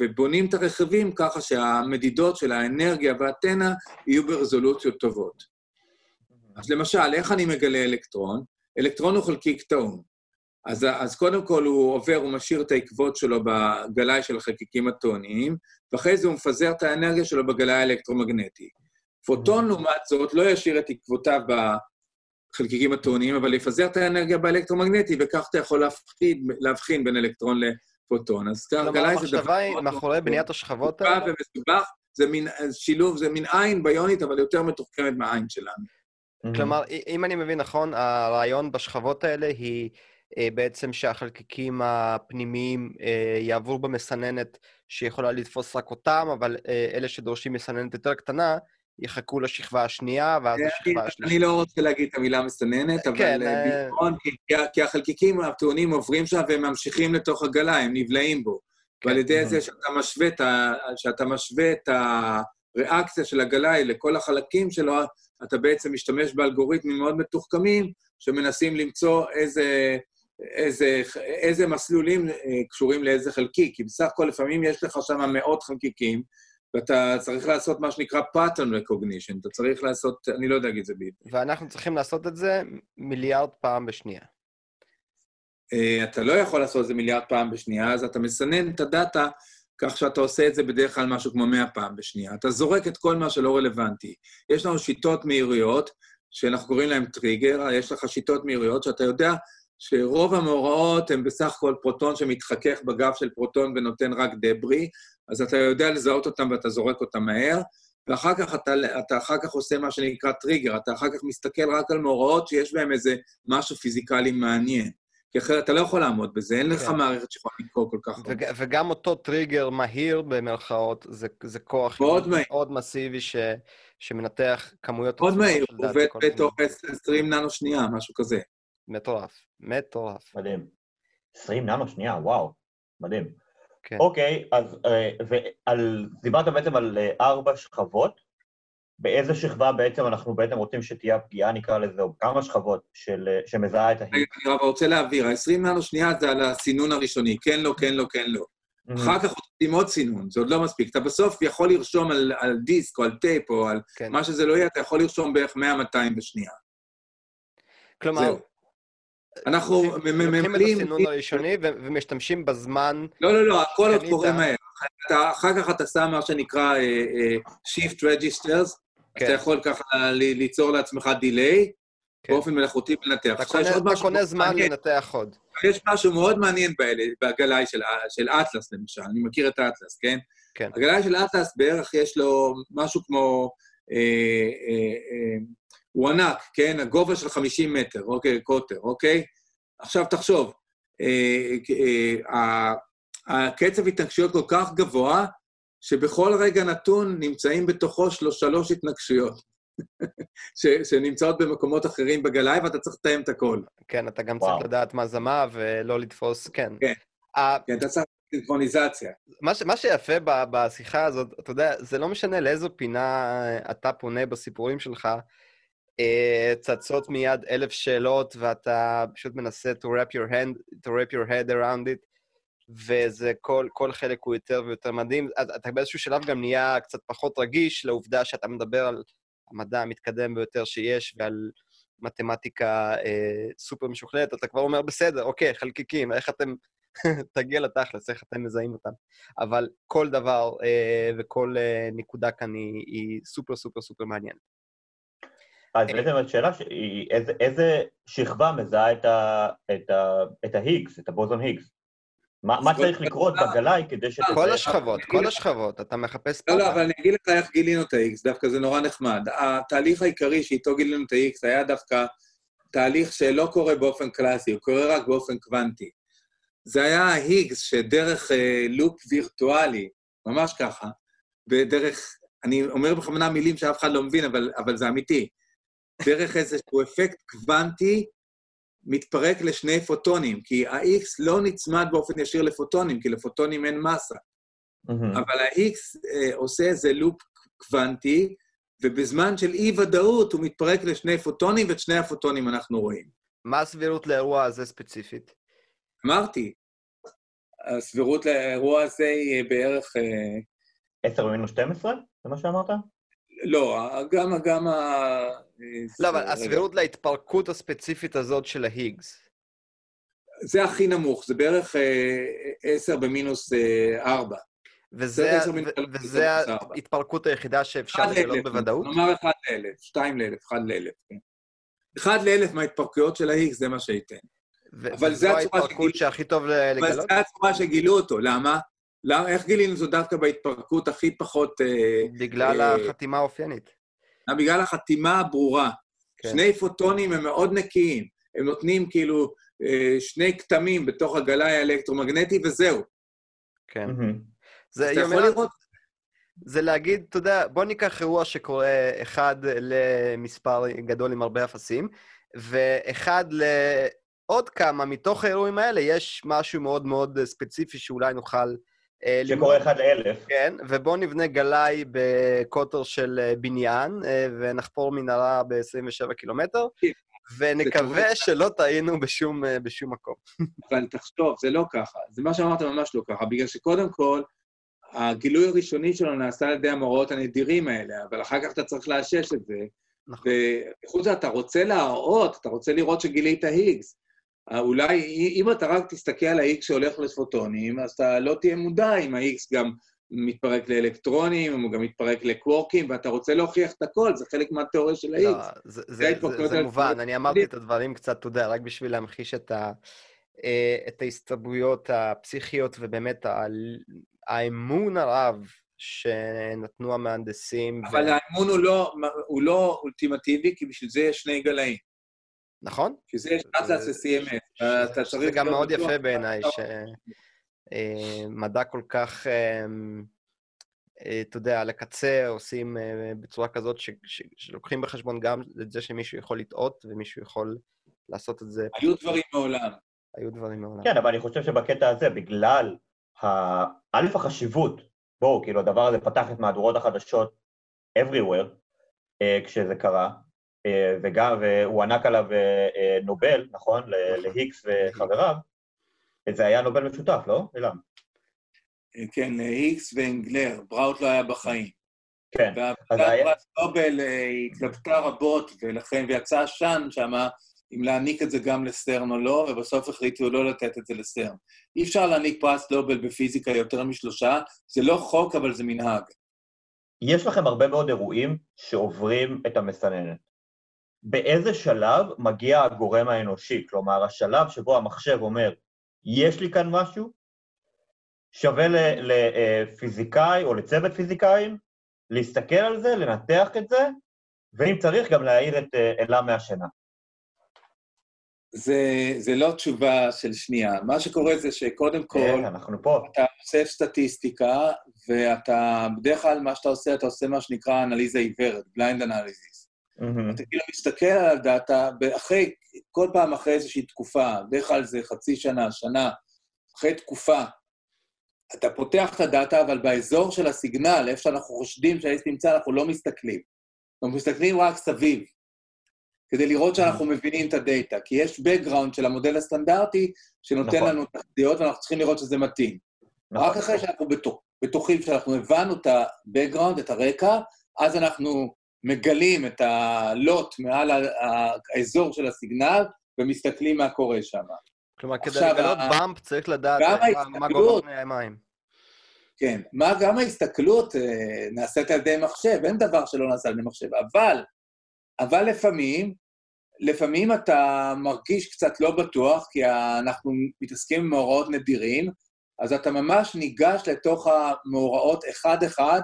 ובונים את הרכיבים ככה שהמדידות של האנרגיה והטנא יהיו ברזולוציות טובות. אז למשל, איך אני מגלה אלקטרון? אלקטרון הוא חלקיק טעון. אז, אז קודם כל הוא עובר, הוא משאיר את העקבות שלו בגלאי של החלקיקים הטעוניים, ואחרי זה הוא מפזר את האנרגיה שלו בגלאי האלקטרומגנטי. פוטון, לעומת זאת, לא ישאיר את עקבותיו בחלקיקים הטעוניים, אבל יפזר את האנרגיה באלקטרומגנטי, וכך אתה יכול להבחין, להבחין בין אלקטרון לפוטון. אז גלאי זה דבר... כלומר, המחשבה היא מאחורי בניית השכבות האלה? ומסובך, זה מין שילוב, זה מין עין ביונית, אבל יותר מתוחכמת מהעין שלנו. כלומר, אם אני מבין נכון, הרעיון בשכבות האלה היא אה, בעצם שהחלקיקים הפנימיים אה, יעברו במסננת שיכולה לתפוס רק אותם, אבל אה, אלה שדורשים מסננת יותר קטנה, יחכו לשכבה השנייה, ואז לשכבה השלישית. אני לא רוצה להגיד את המילה מסננת, אבל כן, בעיקרון, כי החלקיקים הטעונים עוברים שם והם ממשיכים לתוך הגלה, הם נבלעים בו. ועל כן. ידי זה שאתה משווה את הריאקציה של הגלאי לכל החלקים שלו, אתה בעצם משתמש באלגוריתמים מאוד מתוחכמים, שמנסים למצוא איזה, איזה, איזה מסלולים אה, קשורים לאיזה חלקיק, כי בסך הכל לפעמים יש לך שם מאות חלקיקים, ואתה צריך לעשות מה שנקרא pattern recognition, אתה צריך לעשות, אני לא יודע להגיד את זה בעברית. ואנחנו צריכים לעשות את זה מיליארד פעם בשנייה. אה, אתה לא יכול לעשות את זה מיליארד פעם בשנייה, אז אתה מסנן את הדאטה כך שאתה עושה את זה בדרך כלל משהו כמו 100 פעם בשנייה. אתה זורק את כל מה שלא רלוונטי. יש לנו שיטות מהירויות, שאנחנו קוראים להן טריגר, יש לך שיטות מהירויות שאתה יודע שרוב המאורעות הן בסך הכל פרוטון שמתחכך בגב של פרוטון ונותן רק debris, אז אתה יודע לזהות אותם ואתה זורק אותם מהר, ואחר כך אתה, אתה אחר כך עושה מה שנקרא טריגר, אתה אחר כך מסתכל רק על מאורעות שיש בהם איזה משהו פיזיקלי מעניין. כי אחרת אתה לא יכול לעמוד בזה, אין לך כן. מערכת שיכולה לקרוא כל כך הרבה. וגם אותו טריגר מהיר, במרכאות, זה, זה כוח מאוד, מאוד מסיבי ש, שמנתח כמויות... מאוד מהיר, הוא עובד בתוך 20 ננו שנייה, משהו כזה. מטורף, מטורף. מדהים. 20 ננו שנייה, וואו, מדהים. כן. אוקיי, אז אה, ועל, דיברת בעצם על אה, ארבע שכבות, באיזה שכבה בעצם אנחנו בעצם רוצים שתהיה הפגיעה, נקרא לזה, או כמה שכבות של, שמזהה את ה hit. אני רוצה להבהיר, ה-20 ננו שנייה זה על הסינון הראשוני, כן, לא, כן, לא, כן, לא. אחר כך עושים עוד סינון, זה עוד לא מספיק. אתה בסוף יכול לרשום על, על דיסק או על טייפ או על כן. מה שזה לא יהיה, אתה יכול לרשום בערך 100-200 בשנייה. כלומר, אנחנו לוקחים את ממלאים... הסינון הראשוני ומשתמשים בזמן... לא, לא, לא, הכל עוד. קורה מהר. אתה- אחר כך אתה שם מה שנקרא אה, אה, Shift Registers, אז כן. אתה יכול ככה ליצור לעצמך דיליי, כן. באופן מלאכותי ולנתח. אתה קונה, אתה זמן. לנתח עוד. יש משהו מאוד מעניין בגלאי של, של אטלס, למשל. אני מכיר את האטלס, כן? כן. הגלאי של אטלס בערך יש לו משהו כמו... אה, אה, אה, הוא ענק, כן? הגובה של 50 מטר, אוקיי? קוטר, אוקיי? עכשיו תחשוב, אה, אה, ה- הקצב התנגשויות כל כך גבוה, שבכל רגע נתון נמצאים בתוכו של- שלוש התנגשויות, ש, שנמצאות במקומות אחרים בגלאי, ואתה צריך לתאם את הכל. כן, אתה גם וואו. צריך לדעת מה זה מה ולא לתפוס, כן. כן. ה- כן, אתה צריך סינכרוניזציה. מה, ש- מה שיפה ב- בשיחה הזאת, אתה יודע, זה לא משנה לאיזו פינה אתה פונה בסיפורים שלך, אה, צצות מיד אלף שאלות, ואתה פשוט מנסה to wrap your, hand, to wrap your head around it, וזה כל, כל חלק הוא יותר ויותר מדהים. אתה באיזשהו שלב גם נהיה קצת פחות רגיש לעובדה שאתה מדבר על המדע המתקדם ביותר שיש, ועל מתמטיקה אה, סופר משוכללת, אתה כבר אומר, בסדר, אוקיי, חלקיקים, איך אתם... תגיע לתכלס, איך אתם מזהים אותם. אבל כל דבר אה, וכל אה, נקודה כאן היא, היא סופר סופר סופר מעניינת. אז בעצם השאלה, ש- היא איזה- שכבה מזהה את ההיגס, את הבוזון היגס? מה צריך לקרות בגלאי כדי שתזהה? כל השכבות, כל השכבות, אתה מחפש לא, לא. אבל אני אגיד לך איך גילינו את ה-X, דווקא זה נורא נחמד. התהליך העיקרי שאיתו גילינו את ה-X היה דווקא תהליך שלא קורה באופן קלאסי, הוא קורה רק באופן קוונטי. זה היה ה-Higgs שדרך אה, לופ וירטואלי, ממש ככה, בדרך, אני אומר בכוונה מילים שאף אחד לא מבין, אבל, אבל זה אמיתי, דרך איזשהו אפקט קוונטי, מתפרק לשני פוטונים, כי ה-X לא נצמד באופן ישיר לפוטונים, כי לפוטונים אין מסה. מהמם. אבל ה-X אה, עושה איזה לופ קוונטי, ובזמן של אי-ודאות הוא מתפרק לשני פוטונים, ואת שני הפוטונים אנחנו רואים. מה הסבירות לאירוע הזה ספציפית? אמרתי, הסבירות לאירוע הזה היא בערך... אה, 10 במינוס 12? זה מה שאמרת? לא, גם, גם ה... לא, אבל. הסבירות להתפרקות הספציפית הזאת של ההיגס. זה הכי נמוך, זה בערך אה, 10 במינוס אה, 4. וזה, וזה. ההתפרקות היחידה שאפשר לגלות בוודאות? נאמר אחד לאלף, שתיים לאלף, אחד לאלף, כן. אחד לאלף מההתפרקויות של ה-X זה מה שייתן. ו- אבל זה הצורה ההתפרקות שגיל- שהכי טוב ל- אבל לגלות? זו הצורה שגילו אותו, למה? למה? איך גילינו זאת דווקא בהתפרקות הכי פחות... אה, בגלל אה, החתימה האופיינית. בגלל החתימה הברורה. כן. שני פוטונים הם מאוד נקיים, הם נותנים כאילו אה, שני כתמים בתוך הגלאי האלקטרומגנטי וזהו. כן. מהמם. זה אתה יכול לראות, זה להגיד, אתה יודע, בוא ניקח אירוע שקורה אחד למספר גדול עם הרבה אפסים, ואחד לעוד כמה מתוך האירועים האלה יש משהו מאוד מאוד ספציפי שאולי נוכל אה, שקורה אחד לאלף. כן, ובואו נבנה גלאי בקוטר של אה, בניין, אה, ונחפור מנהרה ב-27 קילומטר, כן. ונקווה. שלא טעינו בשום, אה, בשום מקום. אבל תחשוב, זה לא ככה. זה מה שאמרת ממש לא ככה, בגלל שקודם כל, הגילוי הראשוני שלו נעשה על ידי המאורעות הנדירים האלה, אבל אחר כך אתה צריך לאשש את זה. נכון. וחוץ מזה, אתה רוצה להראות, אתה רוצה לראות שגילית היגס. אה, אולי, אם אתה רק תסתכל על ה-X שהולך לפוטונים, אז אתה לא תהיה מודע אם ה-X גם מתפרק לאלקטרונים, אם הוא גם מתפרק לקוורקים, ואתה רוצה להוכיח את הכל, זה חלק מהתיאוריה של ה-X. לא, זה, זה, זה, זה מובן, אני אמרתי. את הדברים קצת, אתה יודע, רק בשביל להמחיש את, ה, אה, את ההסתברויות הפסיכיות ובאמת ה- האמון הרב שנתנו המהנדסים. אבל האמון הוא לא, הוא לא אולטימטיבי, כי בשביל זה יש שני גלאים. נכון? בשביל זה יש אטלס ו-CMS. אתה צריך גם להיות מאוד יפה בעיניי, שמדע כל כך, אה, אה, אתה יודע, על הקצה עושים אה, בצורה כזאת שלוקחים בחשבון גם את זה שמישהו יכול לטעות ומישהו יכול לעשות את זה. היו דברים מעולם. היו דברים מעולם. כן, אבל אני חושב שבקטע הזה, בגלל א', החשיבות, בואו, כאילו, הדבר הזה פתח את מהדורות החדשות everywhere אה, כשזה קרה, אה, וגם, והוא ענק עליו אה, אה, נובל, נכון? נכון. להיקס וחבריו. זה היה נובל משותף, לא? אילן. כן, להיקס ואנגלר, בראוט לא היה בחיים. כן. אז והוועדת היה- פרס נובל אה, התלבטה רבות, ולכן, ויצא עשן שמה, אם להעניק את זה גם לסרן או לא, ובסוף החליטו לא לתת את זה לסרן. אי אפשר להעניק פרס נובל בפיזיקה יותר משלושה, זה לא חוק, אבל זה מנהג. יש לכם הרבה מאוד אירועים שעוברים את המסננת. באיזה שלב מגיע הגורם האנושי? כלומר, השלב שבו המחשב אומר, יש לי כאן משהו, שווה לפיזיקאי או לצוות פיזיקאים להסתכל על זה, לנתח את זה, ואם צריך גם להעיר את אה, אלה מהשינה. זה, זה לא תשובה של שנייה. מה שקורה זה שקודם כל... כן, אנחנו פה. אתה עושה סטטיסטיקה, ואתה, בדרך כלל מה שאתה עושה, אתה עושה מה שנקרא אנליזה עיוורת, blind analysis. Mm-hmm. אתה כאילו מסתכל על ה data, אחרי, כל פעם אחרי איזושהי תקופה, בדרך כלל זה חצי שנה, שנה, אחרי תקופה, אתה פותח את הדאטה, אבל באזור של הסיגנל, איפה שאנחנו חושדים שהאיס נמצא, אנחנו לא מסתכלים. אנחנו מסתכלים רק סביב, כדי לראות שאנחנו מבינים את הדאטה, כי יש background של המודל הסטנדרטי שנותן נכון. לנו תחתיות, ואנחנו צריכים לראות שזה מתאים. נכון. רק אחרי שאנחנו בטוח, בטוחים שאנחנו הבנו את ה-background, את הרקע, אז אנחנו מגלים את הלוט מעל האזור של הסיגנל ומסתכלים מה קורה שם. כלומר, כדי לגלות באמפ צריך לדעת מה גובה פני המים. כן, מה גם ההסתכלות אה, נעשית על ידי מחשב, אין דבר שלא נעשה על ידי מחשב, אבל, אבל לפעמים, לפעמים אתה מרגיש קצת לא בטוח, כי אנחנו מתעסקים עם מאורעות נדירים, אז אתה ממש ניגש לתוך המאורעות אחד-אחד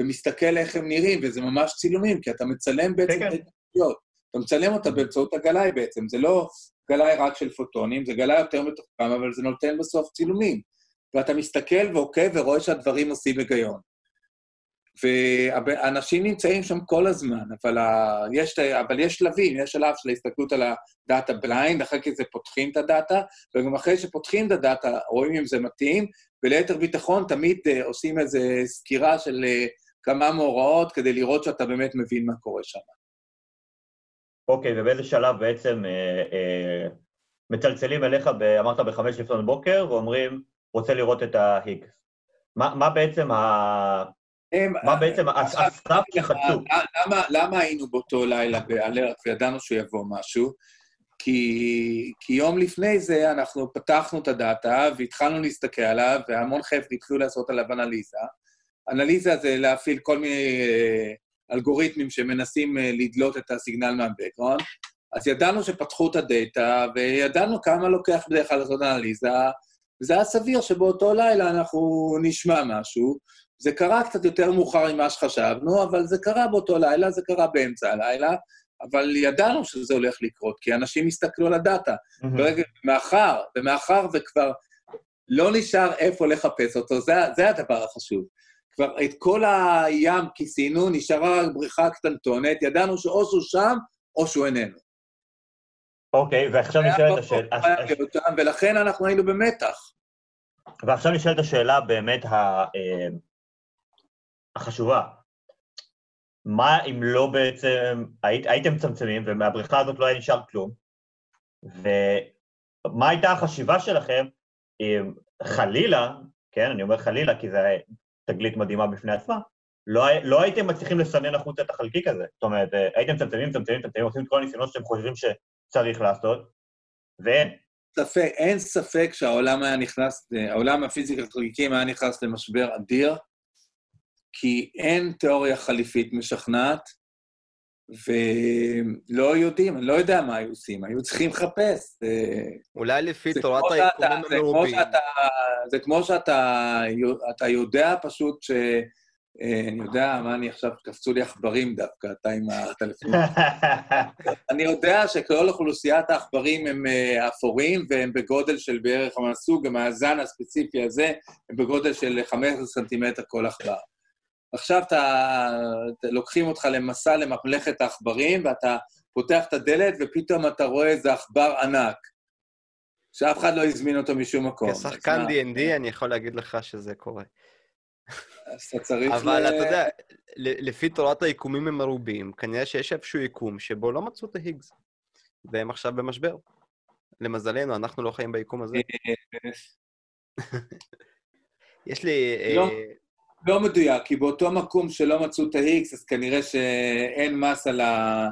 ומסתכל איך הם נראים, וזה ממש צילומים, כי אתה מצלם בעצם כן, את התקשורת. אתה מצלם אותה באמצעות הגלאי בעצם, זה לא גלאי רק של פוטונים, זה גלאי יותר מתוחכם, אבל זה נותן בסוף צילומים. ואתה מסתכל ועוקב ורואה שהדברים עושים היגיון. ואנשים נמצאים שם כל הזמן, אבל, ה... יש, אבל יש שלבים, יש שלב של ההסתכלות על ה data blind, אחרי זה פותחים את ה data, וגם אחרי שפותחים את ה data רואים אם זה מתאים, וליתר ביטחון תמיד uh, עושים איזו סקירה של uh, כמה מאורעות כדי לראות שאתה באמת מבין מה קורה שם. אוקיי, okay, ובאיזה שלב בעצם אה, אה, מצלצלים אליך, ב, אמרת בחמש לפנות בוקר, ואומרים, רוצה לראות את ההיגס. מה, מה בעצם ה... הם, מה אה, בעצם הסף שחצו? למה, למה היינו באותו לילה באלרט וידענו שהוא יבוא משהו? כי, כי יום לפני זה אנחנו פתחנו את הדאטה והתחלנו להסתכל עליו, והמון חבר'ה התחילו לעשות עליו אנליזה. אנליזה זה להפעיל כל מיני אה, אלגוריתמים שמנסים אה, לדלות את הסיגנל מהבקראונד. אז ידענו שפתחו את הדאטה, וידענו כמה לוקח בדרך כלל לעשות אנליזה, וזה היה סביר שבאותו לילה אנחנו נשמע משהו. זה קרה קצת יותר מאוחר ממה שחשבנו, אבל זה קרה באותו לילה, זה קרה באמצע הלילה, אבל ידענו שזה הולך לקרות, כי אנשים הסתכלו על הדאטה. Mm-hmm. ברגע, מאחר, ומאחר וכבר לא נשאר איפה לחפש אותו, זה, זה הדבר החשוב. כבר את כל הים כיסינו, נשארה רק בריכה קטנטונת, ידענו שאו שהוא שם או שהוא איננו. אוקיי, ועכשיו נשאלת השאלה... ולכן אנחנו היינו במתח. ועכשיו נשאלת השאלה באמת אה, החשובה. מה אם לא בעצם, היית, הייתם מצמצמים ומהבריכה הזאת לא היה נשאר כלום, ומה הייתה החשיבה שלכם אם חלילה, כן, אני אומר חלילה כי זה תגלית מדהימה בפני עצמה, לא, לא הייתם מצליחים לסנן החוצה את החלקיק הזה. זאת אומרת, אה, הייתם מצמצמים, מצמצמים, מצמצמים, עושים את כל הניסיונות שאתם חושבים שצריך לעשות, ואין. ספק, אין ספק שהעולם היה נכנס, העולם הפיזיקה החלקיקים היה נכנס למשבר אדיר, כי אין תיאוריה חליפית משכנעת, ולא יודעים, אני לא יודע מה היו עושים, היו צריכים לחפש. אולי לפי תורת היקומים המרובים. זה כמו שאתה יודע פשוט ש... אני יודע, מה אני עכשיו, קפצו לי עכברים דווקא, אתה עם הטלפון. אני יודע שכל אוכלוסיית העכברים הם אה, אפורים, והם בגודל של בערך, הסוג, המאזן הספציפי הזה, הם בגודל של 15 סנטימטר כל עכבר. עכשיו אתה, לוקחים אותך למסע לממלכת העכברים, ואתה פותח את הדלת, ופתאום אתה רואה איזה עכבר ענק, שאף אחד לא הזמין אותו משום מקום. כשחקן D&D אני יכול להגיד לך שזה קורה. אז אתה צריך אבל. אתה יודע, לפי תורת היקומים המרובים, כנראה שיש איזשהו יקום שבו לא מצאו את ההיגס, והם עכשיו במשבר. למזלנו, אנחנו לא חיים ביקום הזה. יש לי... לא. אה, לא מדויק, כי באותו מקום שלא מצאו את ה-X, אז כנראה שאין מס על, ה...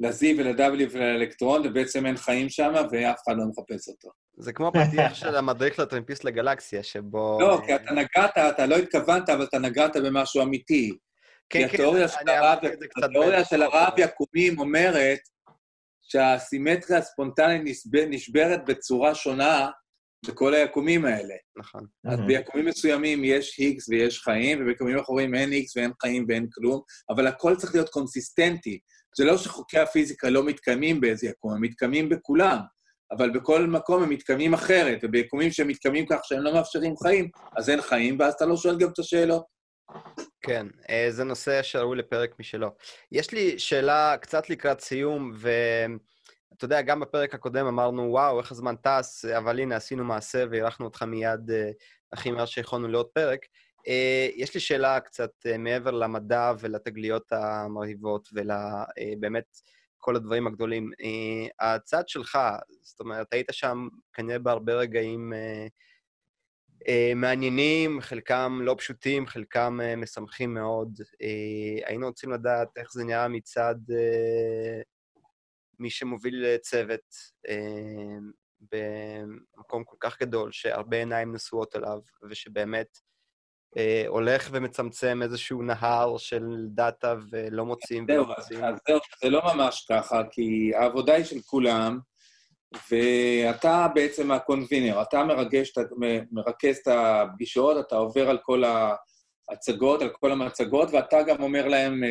ל-Z ול-W ולאלקטרון, ובעצם אין חיים שם, ואף אחד לא מחפש אותו. זה כמו הפתיח של המדריך לטרמפיסט לגלקסיה, שבו... לא, כי אתה נגעת, אתה לא התכוונת, אבל אתה נגעת במשהו אמיתי. כן, כן, אני אמרתי את זה קצת התיאוריה של. הרב יקומים אומרת שהסימטריה הספונטנית נשב- נשברת בצורה שונה בכל היקומים האלה. נכון. אז. ביקומים מסוימים יש Higgs ויש חיים, וביקומים אחרים אין Higgs ואין חיים ואין כלום, אבל הכל צריך להיות קונסיסטנטי. זה לא שחוקי הפיזיקה לא מתקיימים באיזה יקום, הם מתקיימים בכולם, אבל בכל מקום הם מתקיימים אחרת, וביקומים שהם מתקיימים כך שהם לא מאפשרים חיים, אז אין חיים, ואז אתה לא שואל גם את השאלות. כן, אה, זה נושא שראוי לפרק משלו. יש לי שאלה קצת לקראת סיום, ואתה יודע, גם בפרק הקודם אמרנו, וואו, איך הזמן טס, אבל הנה, עשינו מעשה ואירחנו אותך מיד אה, הכי מהר שיכולנו לעוד פרק. אה, יש לי שאלה קצת אה, מעבר למדע ולתגליות המרהיבות ולבאמת כל הדברים הגדולים. אה, הצד שלך, זאת אומרת, היית שם כנראה בהרבה רגעים אה, אה, מעניינים, חלקם לא פשוטים, חלקם אה, משמחים מאוד. אה, היינו רוצים לדעת איך זה נראה מצד אה, מי שמוביל אה, צוות אה, במקום כל כך גדול, שהרבה עיניים נשואות אליו, ושבאמת אה, הולך ומצמצם איזשהו נהר של דאטה ולא מוצאים ולא מוצאים. אז זהו, זה לא ממש ככה, כי העבודה היא של כולם, ואתה בעצם הקונבינר, אתה מרגש, ה- מרכז את הפגישות, אתה עובר על כל ההצגות, על כל המצגות, ואתה גם אומר להם אה,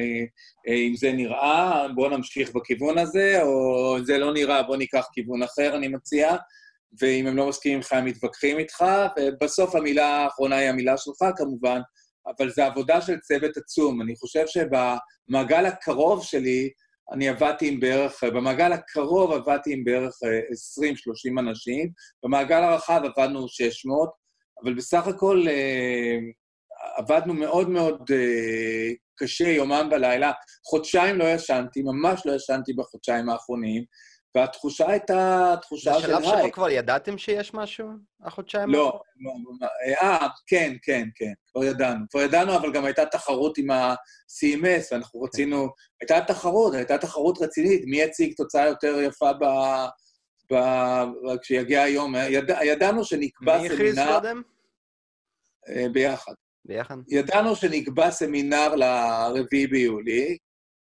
אה, אם זה נראה, בואו נמשיך בכיוון הזה, או זה לא נראה, בואו ניקח כיוון אחר, אני מציע, ואם הם לא מסכימים איתך, הם מתווכחים איתך, ובסוף המילה האחרונה היא המילה שלך, כמובן, אבל זו עבודה של צוות עצום. אני חושב שבמעגל הקרוב שלי, אני עבדתי עם בערך, במעגל הקרוב עבדתי עם בערך אה, 20-30 אנשים, במעגל הרחב עבדנו 600, אבל בסך הכל אה, עבדנו מאוד מאוד אה, קשה, יומם ולילה. חודשיים לא ישנתי, ממש לא ישנתי בחודשיים האחרונים, והתחושה הייתה תחושה של היי. שבו כבר ידעתם שיש משהו, החודשיים? לא, האחרונים? לא, אה, כן, כן, כן, כבר ידענו. כבר ידענו, אבל גם הייתה תחרות עם ה-CMS, ואנחנו רצינו... הייתה תחרות, הייתה תחרות רצינית, מי יציג תוצאה יותר יפה ב... ב... כשיגיע היום. יד... ידענו שנקבע מי הכריז סמינר קודם? אה, ביחד. ביחד? ידענו שנקבע סמינר לרביעי ביולי,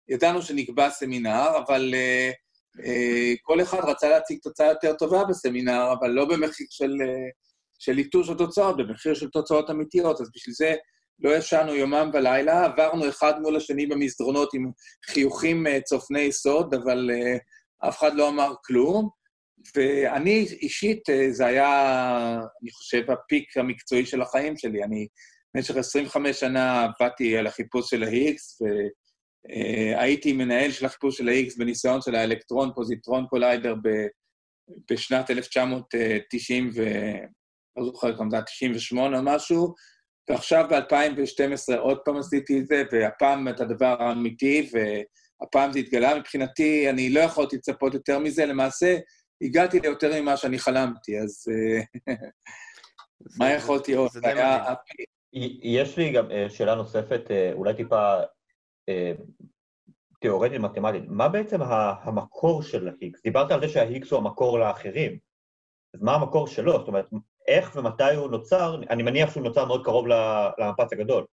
ידענו שנקבע סמינר, אבל uh, uh, כל אחד רצה להציג תוצאה יותר טובה בסמינר, אבל לא במחיר של, uh, של ליטוש התוצאות, במחיר של תוצאות אמיתיות. אז בשביל זה לא ישנו יומם ולילה, עברנו אחד מול השני במסדרונות עם חיוכים uh, צופני סוד, אבל uh, אף אחד לא אמר כלום. ואני אישית, זה היה, אני חושב, ה-peak המקצועי של החיים שלי. אני במשך 25 שנה עבדתי על החיפוש של ה-Higgs, והייתי מנהל של החיפוש של ה-Higgs בניסיון של ה-Electron-Positron Collider ב- בשנת 1990, ו... לא זוכר כמה זה היה 98 או משהו, ועכשיו ב-2012 עוד פעם עשיתי את זה, והפעם את הדבר האמיתי, והפעם זה התגלה. מבחינתי, אני לא יכולתי לצפות יותר מזה, למעשה, הגעתי ליותר ממה שאני חלמתי, אז מה יכולתי עוד? זה די היה- מדהים. יש לי גם אה, שאלה נוספת, אה, אולי טיפה אה, תיאורטית מתמטית. מה בעצם המקור של ההיגס? דיברת על זה שההיגס הוא המקור לאחרים. אז מה המקור שלו? זאת אומרת, איך ומתי הוא נוצר? אני מניח שהוא נוצר מאוד קרוב למפץ הגדול.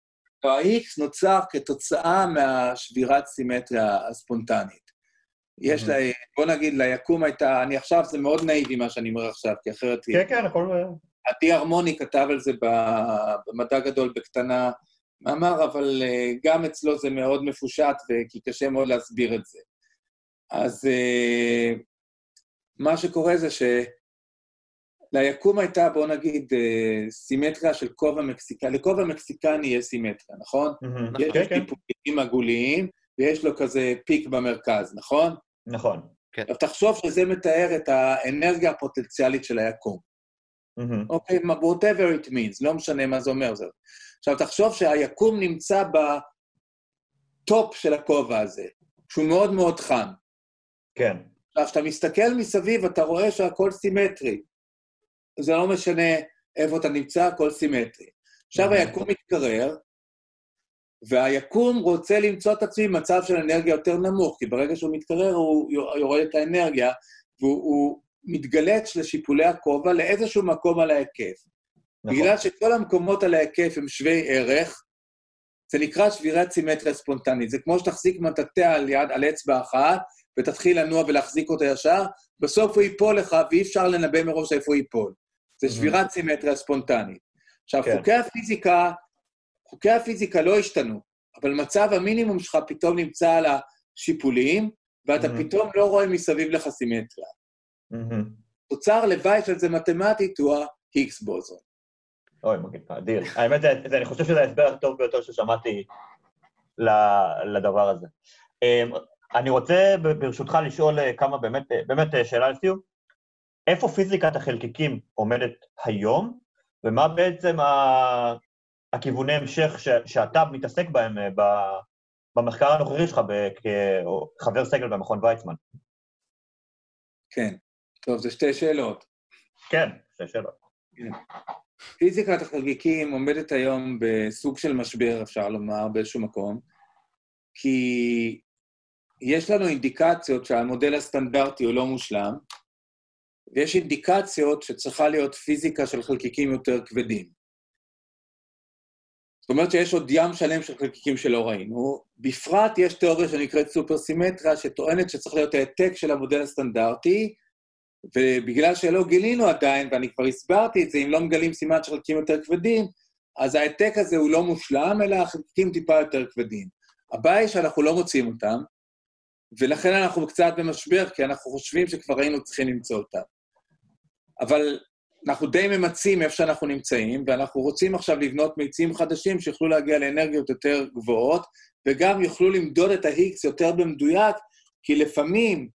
ה-X נוצר כתוצאה מהשבירת סימטריה הספונטנית. יש לה, בוא נגיד, ליקום הייתה, אני עכשיו, זה מאוד נאיבי מה שאני אומר עכשיו, כי אחרת... כן, כן, הכל... עדי הרמוני כתב על זה במדע גדול בקטנה מאמר, אבל אה, גם אצלו זה מאוד מפושט, כי קשה מאוד להסביר את זה. אז אה, מה שקורה זה שליקום הייתה, בוא נגיד, אה, סימטריה של כובע מקסיקני, לכובע מקסיקני יש סימטריה, נכון? יש כן, לו כן, טיפולים עגוליים, ויש לו כזה פיק במרכז, נכון? נכון. עכשיו תחשוב שזה מתאר את האנרגיה הפוטנציאלית של היקום. מהמם. אוקיי? מה- whatever it means, לא משנה מה זה אומר. זה. עכשיו, תחשוב שהיקום נמצא בטופ של הכובע הזה, שהוא מאוד מאוד חם. כן. עכשיו, כשאתה מסתכל מסביב, אתה רואה שהכל סימטרי. זה לא משנה איפה אתה נמצא, הכל סימטרי. עכשיו Mhm. היקום מתקרר, והיקום רוצה למצוא את עצמי במצב של אנרגיה יותר נמוך, כי ברגע שהוא מתקרר הוא יורד את האנרגיה, והוא מתגלץ לשיפולי הכובע לאיזשהו מקום על ההיקף. נכון. בגלל שכל המקומות על ההיקף הם שווי ערך, זה נקרא שבירת סימטריה ספונטנית. זה כמו שתחזיק מטאטא על יד, על אצבע אחת, ותתחיל לנוע ולהחזיק אותה ישר, בסוף הוא ייפול לך, ואי אפשר לנבא מראש איפה הוא ייפול. זה שבירת סימטריה ספונטנית. עכשיו, כן. חוקי הפיזיקה, חוקי הפיזיקה לא השתנו, אבל מצב המינימום שלך פתאום נמצא על השיפולים, ואתה. פתאום לא רואה מסביב לך סימטריה. תוצר לוואי של זה מתמטית הוא ה-Higgs בוזון. אוי, מגניב, אדיר. האמת, זה, אני חושב שזה ההסבר הטוב ביותר ששמעתי לדבר הזה. אמ, אני רוצה ברשותך לשאול אה, כמה באמת, אה, באמת אה, שאלה לסיום. איפה פיזיקת החלקיקים עומדת היום, ומה בעצם ה... הכיווני המשך ש... שאתה מתעסק בהם ב... במחקר הנוכחי שלך כחבר סגל במכון ויצמן? כן. טוב, זה שתי שאלות. כן, שתי שאלות. כן. פיזיקת החלקיקים עומדת היום בסוג של משבר, אפשר לומר, באיזשהו מקום, כי יש לנו אינדיקציות שהמודל הסטנדרטי הוא לא מושלם, ויש אינדיקציות שצריכה להיות פיזיקה של חלקיקים יותר כבדים. זאת אומרת שיש עוד ים שלם של חלקיקים שלא ראינו. בפרט יש תיאוריה שנקראת סופרסימטריה, שטוענת שצריך להיות העתק של המודל הסטנדרטי, ובגלל שלא גילינו עדיין, ואני כבר הסברתי את זה, אם לא מגלים סימן של חלקיקים יותר כבדים, אז ההעתק הזה הוא לא מושלם, אלא החלקיקים טיפה יותר כבדים. הבעיה היא שאנחנו לא מוצאים אותם, ולכן אנחנו קצת במשבר, כי אנחנו חושבים שכבר היינו צריכים למצוא אותם. אבל אנחנו די ממצים איפה שאנחנו נמצאים, ואנחנו רוצים עכשיו לבנות מיצים חדשים שיוכלו להגיע לאנרגיות יותר גבוהות, וגם יוכלו למדוד את ה-Higgs יותר במדויק, כי לפעמים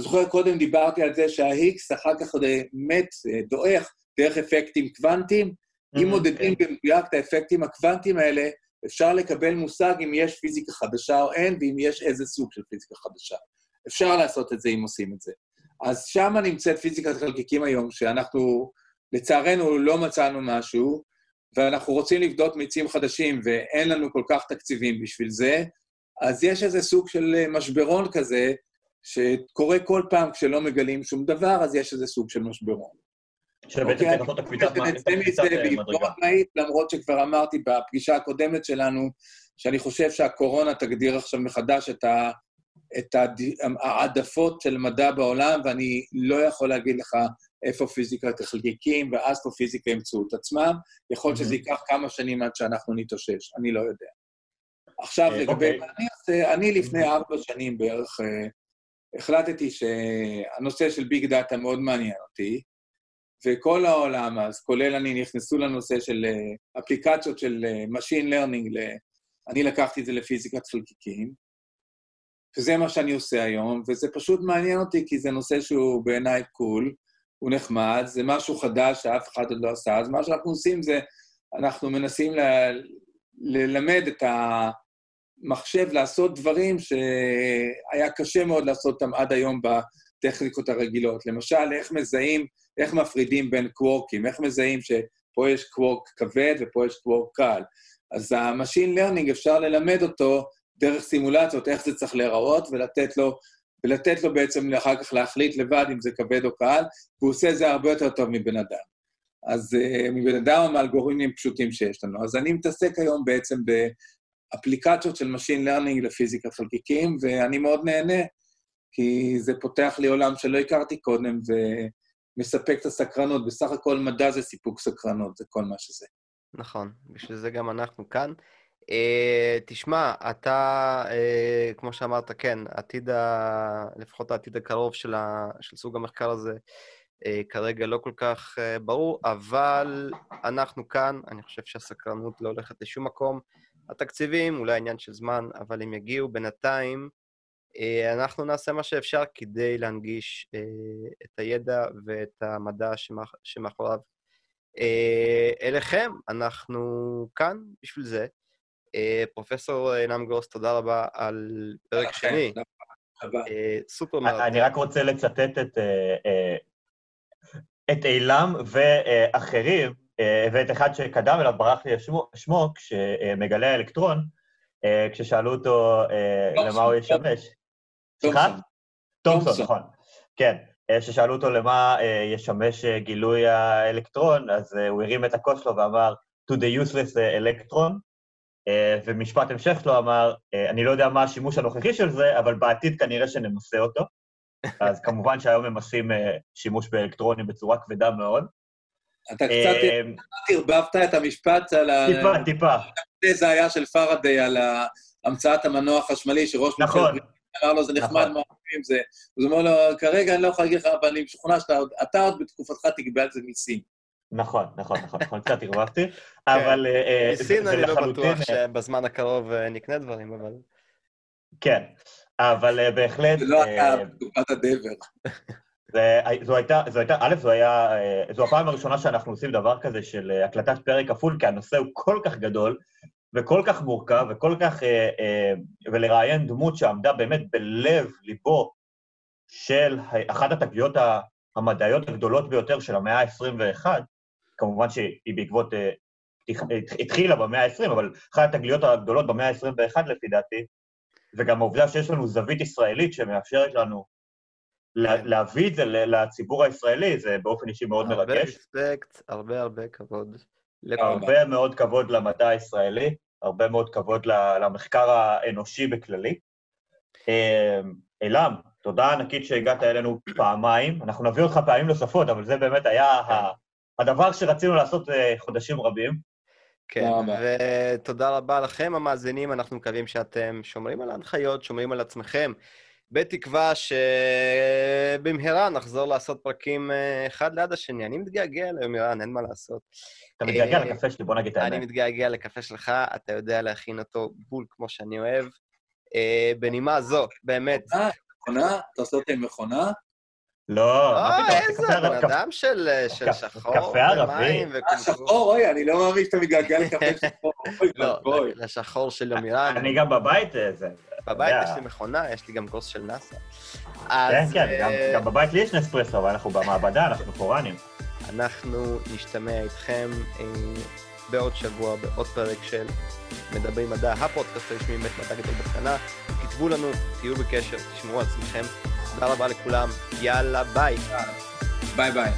אתה זוכר, קודם דיברתי על זה שההיקס אחר כך מת, דועך, דרך אפקטים קוונטיים. Mm-hmm, אם מודדים כן. במדויק את האפקטים הקוונטיים האלה, אפשר לקבל מושג אם יש פיזיקה חדשה או אין, ואם יש איזה סוג של פיזיקה חדשה. אפשר לעשות את זה אם עושים את זה. אז שם נמצאת פיזיקת חלקיקים היום, שאנחנו, לצערנו, לא מצאנו משהו, ואנחנו רוצים לבדות מיצים חדשים, ואין לנו כל כך תקציבים בשביל זה, אז יש איזה סוג של משברון כזה, שקורה כל פעם כשלא מגלים שום דבר, אז יש איזה סוג של משברון. שבעצם צריך לעשות את הקפיצת מדרגה. למרות שכבר אמרתי בפגישה הקודמת שלנו, שאני חושב שהקורונה תגדיר עכשיו מחדש את, ה, את העדפות של מדע בעולם, ואני לא יכול להגיד לך איפה פיזיקת החלקיקים ואסטרופיזיקה ימצאו את עצמם. יכול להיות שזה ייקח כמה שנים עד שאנחנו נתאושש, אני לא יודע. עכשיו, אה, לגבי אוקיי. מה אני עושה, אני לפני ארבע שנים בערך אה, החלטתי שהנושא של big data מאוד מעניין אותי, וכל העולם, אז כולל אני, נכנסו לנושא של אה, אפליקציות של אה, Machine Learning, אני לקחתי את זה לפיזיקת חלקיקים, וזה מה שאני עושה היום, וזה פשוט מעניין אותי כי זה נושא שהוא בעיניי cool, הוא נחמד, זה משהו חדש שאף אחד עוד לא עשה, אז מה שאנחנו עושים זה, אנחנו מנסים ל... ללמד את ה... מחשב לעשות דברים שהיה קשה מאוד לעשות אותם עד היום בטכניקות הרגילות. למשל, איך מזהים, איך מפרידים בין קוורקים, איך מזהים שפה יש קוורק כבד ופה יש קוורק קל. אז ה-Machine Learning, אפשר ללמד אותו דרך סימולציות איך זה צריך להיראות ולתת לו, ולתת לו בעצם אחר כך להחליט לבד אם זה כבד או קל, והוא עושה את זה הרבה יותר טוב מבן אדם. אז uh, מבן אדם או מאלגוריתמים פשוטים שיש לנו. אז אני מתעסק היום בעצם. אפליקציות של Machine Learning לפיזיקת חלקיקים, ואני מאוד נהנה, כי זה פותח לי עולם שלא הכרתי קודם ומספק את הסקרנות. בסך הכל מדע זה סיפוק סקרנות, זה כל מה שזה. נכון, בשביל זה גם אנחנו כאן. Uh, תשמע, אתה, uh, כמו שאמרת, כן, עתיד ה... לפחות העתיד הקרוב של, ה... של סוג המחקר הזה uh, כרגע לא כל כך uh, ברור, אבל אנחנו כאן, אני חושב שהסקרנות לא הולכת לשום מקום. התקציבים, אולי עניין של זמן, אבל הם יגיעו בינתיים. אה, אנחנו נעשה מה שאפשר כדי להנגיש אה, את הידע ואת המדע שמאחוריו אה, אליכם. אנחנו כאן בשביל זה. פרופסור עינם גרוס, תודה רבה על פרק שני. סופר מרתק. אני רק רוצה לצטט את אילם ואחרים, ואת אחד שקדם אליו, ברח לי שמו, כשמגלה האלקטרון, אה, כששאלו אותו אה, תומפסון. למה הוא ישמש. סליחה? תומפסון. תומפסון. נכון. כן. אה, כששאלו אותו למה אה, ישמש אה, גילוי האלקטרון, אז אה, הוא הרים את הכוס שלו ואמר, to the useless אה, electron, אה, ומשפט המשך שלו אמר, אה, אני לא יודע מה השימוש הנוכחי של זה, אבל בעתיד כנראה שנמסה אותו. אז כמובן שהיום ממסים אה, שימוש באלקטרונים בצורה כבדה מאוד. אתה קצת אה, ערבבת את המשפט על ה... טיפה, טיפה. זה היה של פארדיי על המצאת המנוע החשמלי, שראש נכון. אמר לו, זה נחמד נכון. מה עושים זה. הוא אומר לו, כרגע אני לא יכול להגיד לך, אבל אני משוכנע שאתה עוד, אתה בתקופתך תגבה על זה מיסים. נכון, נכון, נכון, נכון, קצת ערבבתי, אבל אה, אה, מסין אני לא. בטוח שבזמן הקרוב נקנה דברים, אבל... כן, אבל בהחלט... זה לא היה אה, בתקופת הדבר. זו הייתה, זו הייתה, א', זו היה, אה, זו הפעם הראשונה שאנחנו עושים דבר כזה של אה, הקלטת פרק כפול, כי הנושא הוא כל כך גדול וכל כך מורכב וכל כך, אה, ולראיין דמות שעמדה באמת בלב ליבו של אחת התגליות המדעיות הגדולות ביותר של המאה ה-21, כמובן שהיא בעקבות, התח- התחילה במאה ה-20, אבל אחת התגליות הגדולות במאה ה-21 לפי דעתי, וגם העובדה שיש לנו זווית ישראלית שמאפשרת לנו להביא את זה ל- לציבור הישראלי, זה באופן אישי מאוד הרבה מרגש. רספקט, הרבה הרבה כבוד. הרבה מאוד כבוד למדע הישראלי, הרבה מאוד כבוד ל- למחקר האנושי בכללי. אה, אילם, תודה ענקית שהגעת אלינו פעמיים. אנחנו נביא אותך פעמים נוספות, אבל זה באמת היה ה- הדבר שרצינו לעשות אה, חודשים רבים. כן. ותודה רבה לכם המאזינים, אנחנו מקווים שאתם שומרים על ההנחיות, שומרים על עצמכם, בתקווה שבמהרה נחזור לעשות פרקים אה, אחד ליד השני. אני מתגעגע ליומירן, אין מה לעשות. אתה מתגעגע אה, לקפה שלי, בוא נגיד את אני האמת. מתגעגע לקפה שלך, אתה יודע להכין אותו בול כמו שאני אוהב. אה, בנימה זו, באמת, מכונה? מכונה? אתה עושה אותי עם מכונה? לא, מה אוי, פתאום, איזה קפה- בן אדם של של קפה- שחור, קפה ערבי. אה. שחור, אוי, אני לא מאמין שאתה מתגעגע לקפה שחור. אוי לא. לשחור של יומירן. אני גם בבית, אה, זה... אתה בבית. יש לי מכונה, יש לי גם כוס של נאסא. כן, כן, גם- אה, בבית לי יש נספרסו, אבל אנחנו במעבדה, אנחנו קוראנים. אנחנו נשתמע איתכם אה, בעוד שבוע, בעוד פרק של מדברים מדע, הפודקאסט הרשמי מבית מדע גדול בקטנה. כתבו לנו, תהיו בקשר, תשמרו על עצמכם. תודה רבה לכולם, יאללה ביי. ביי ביי.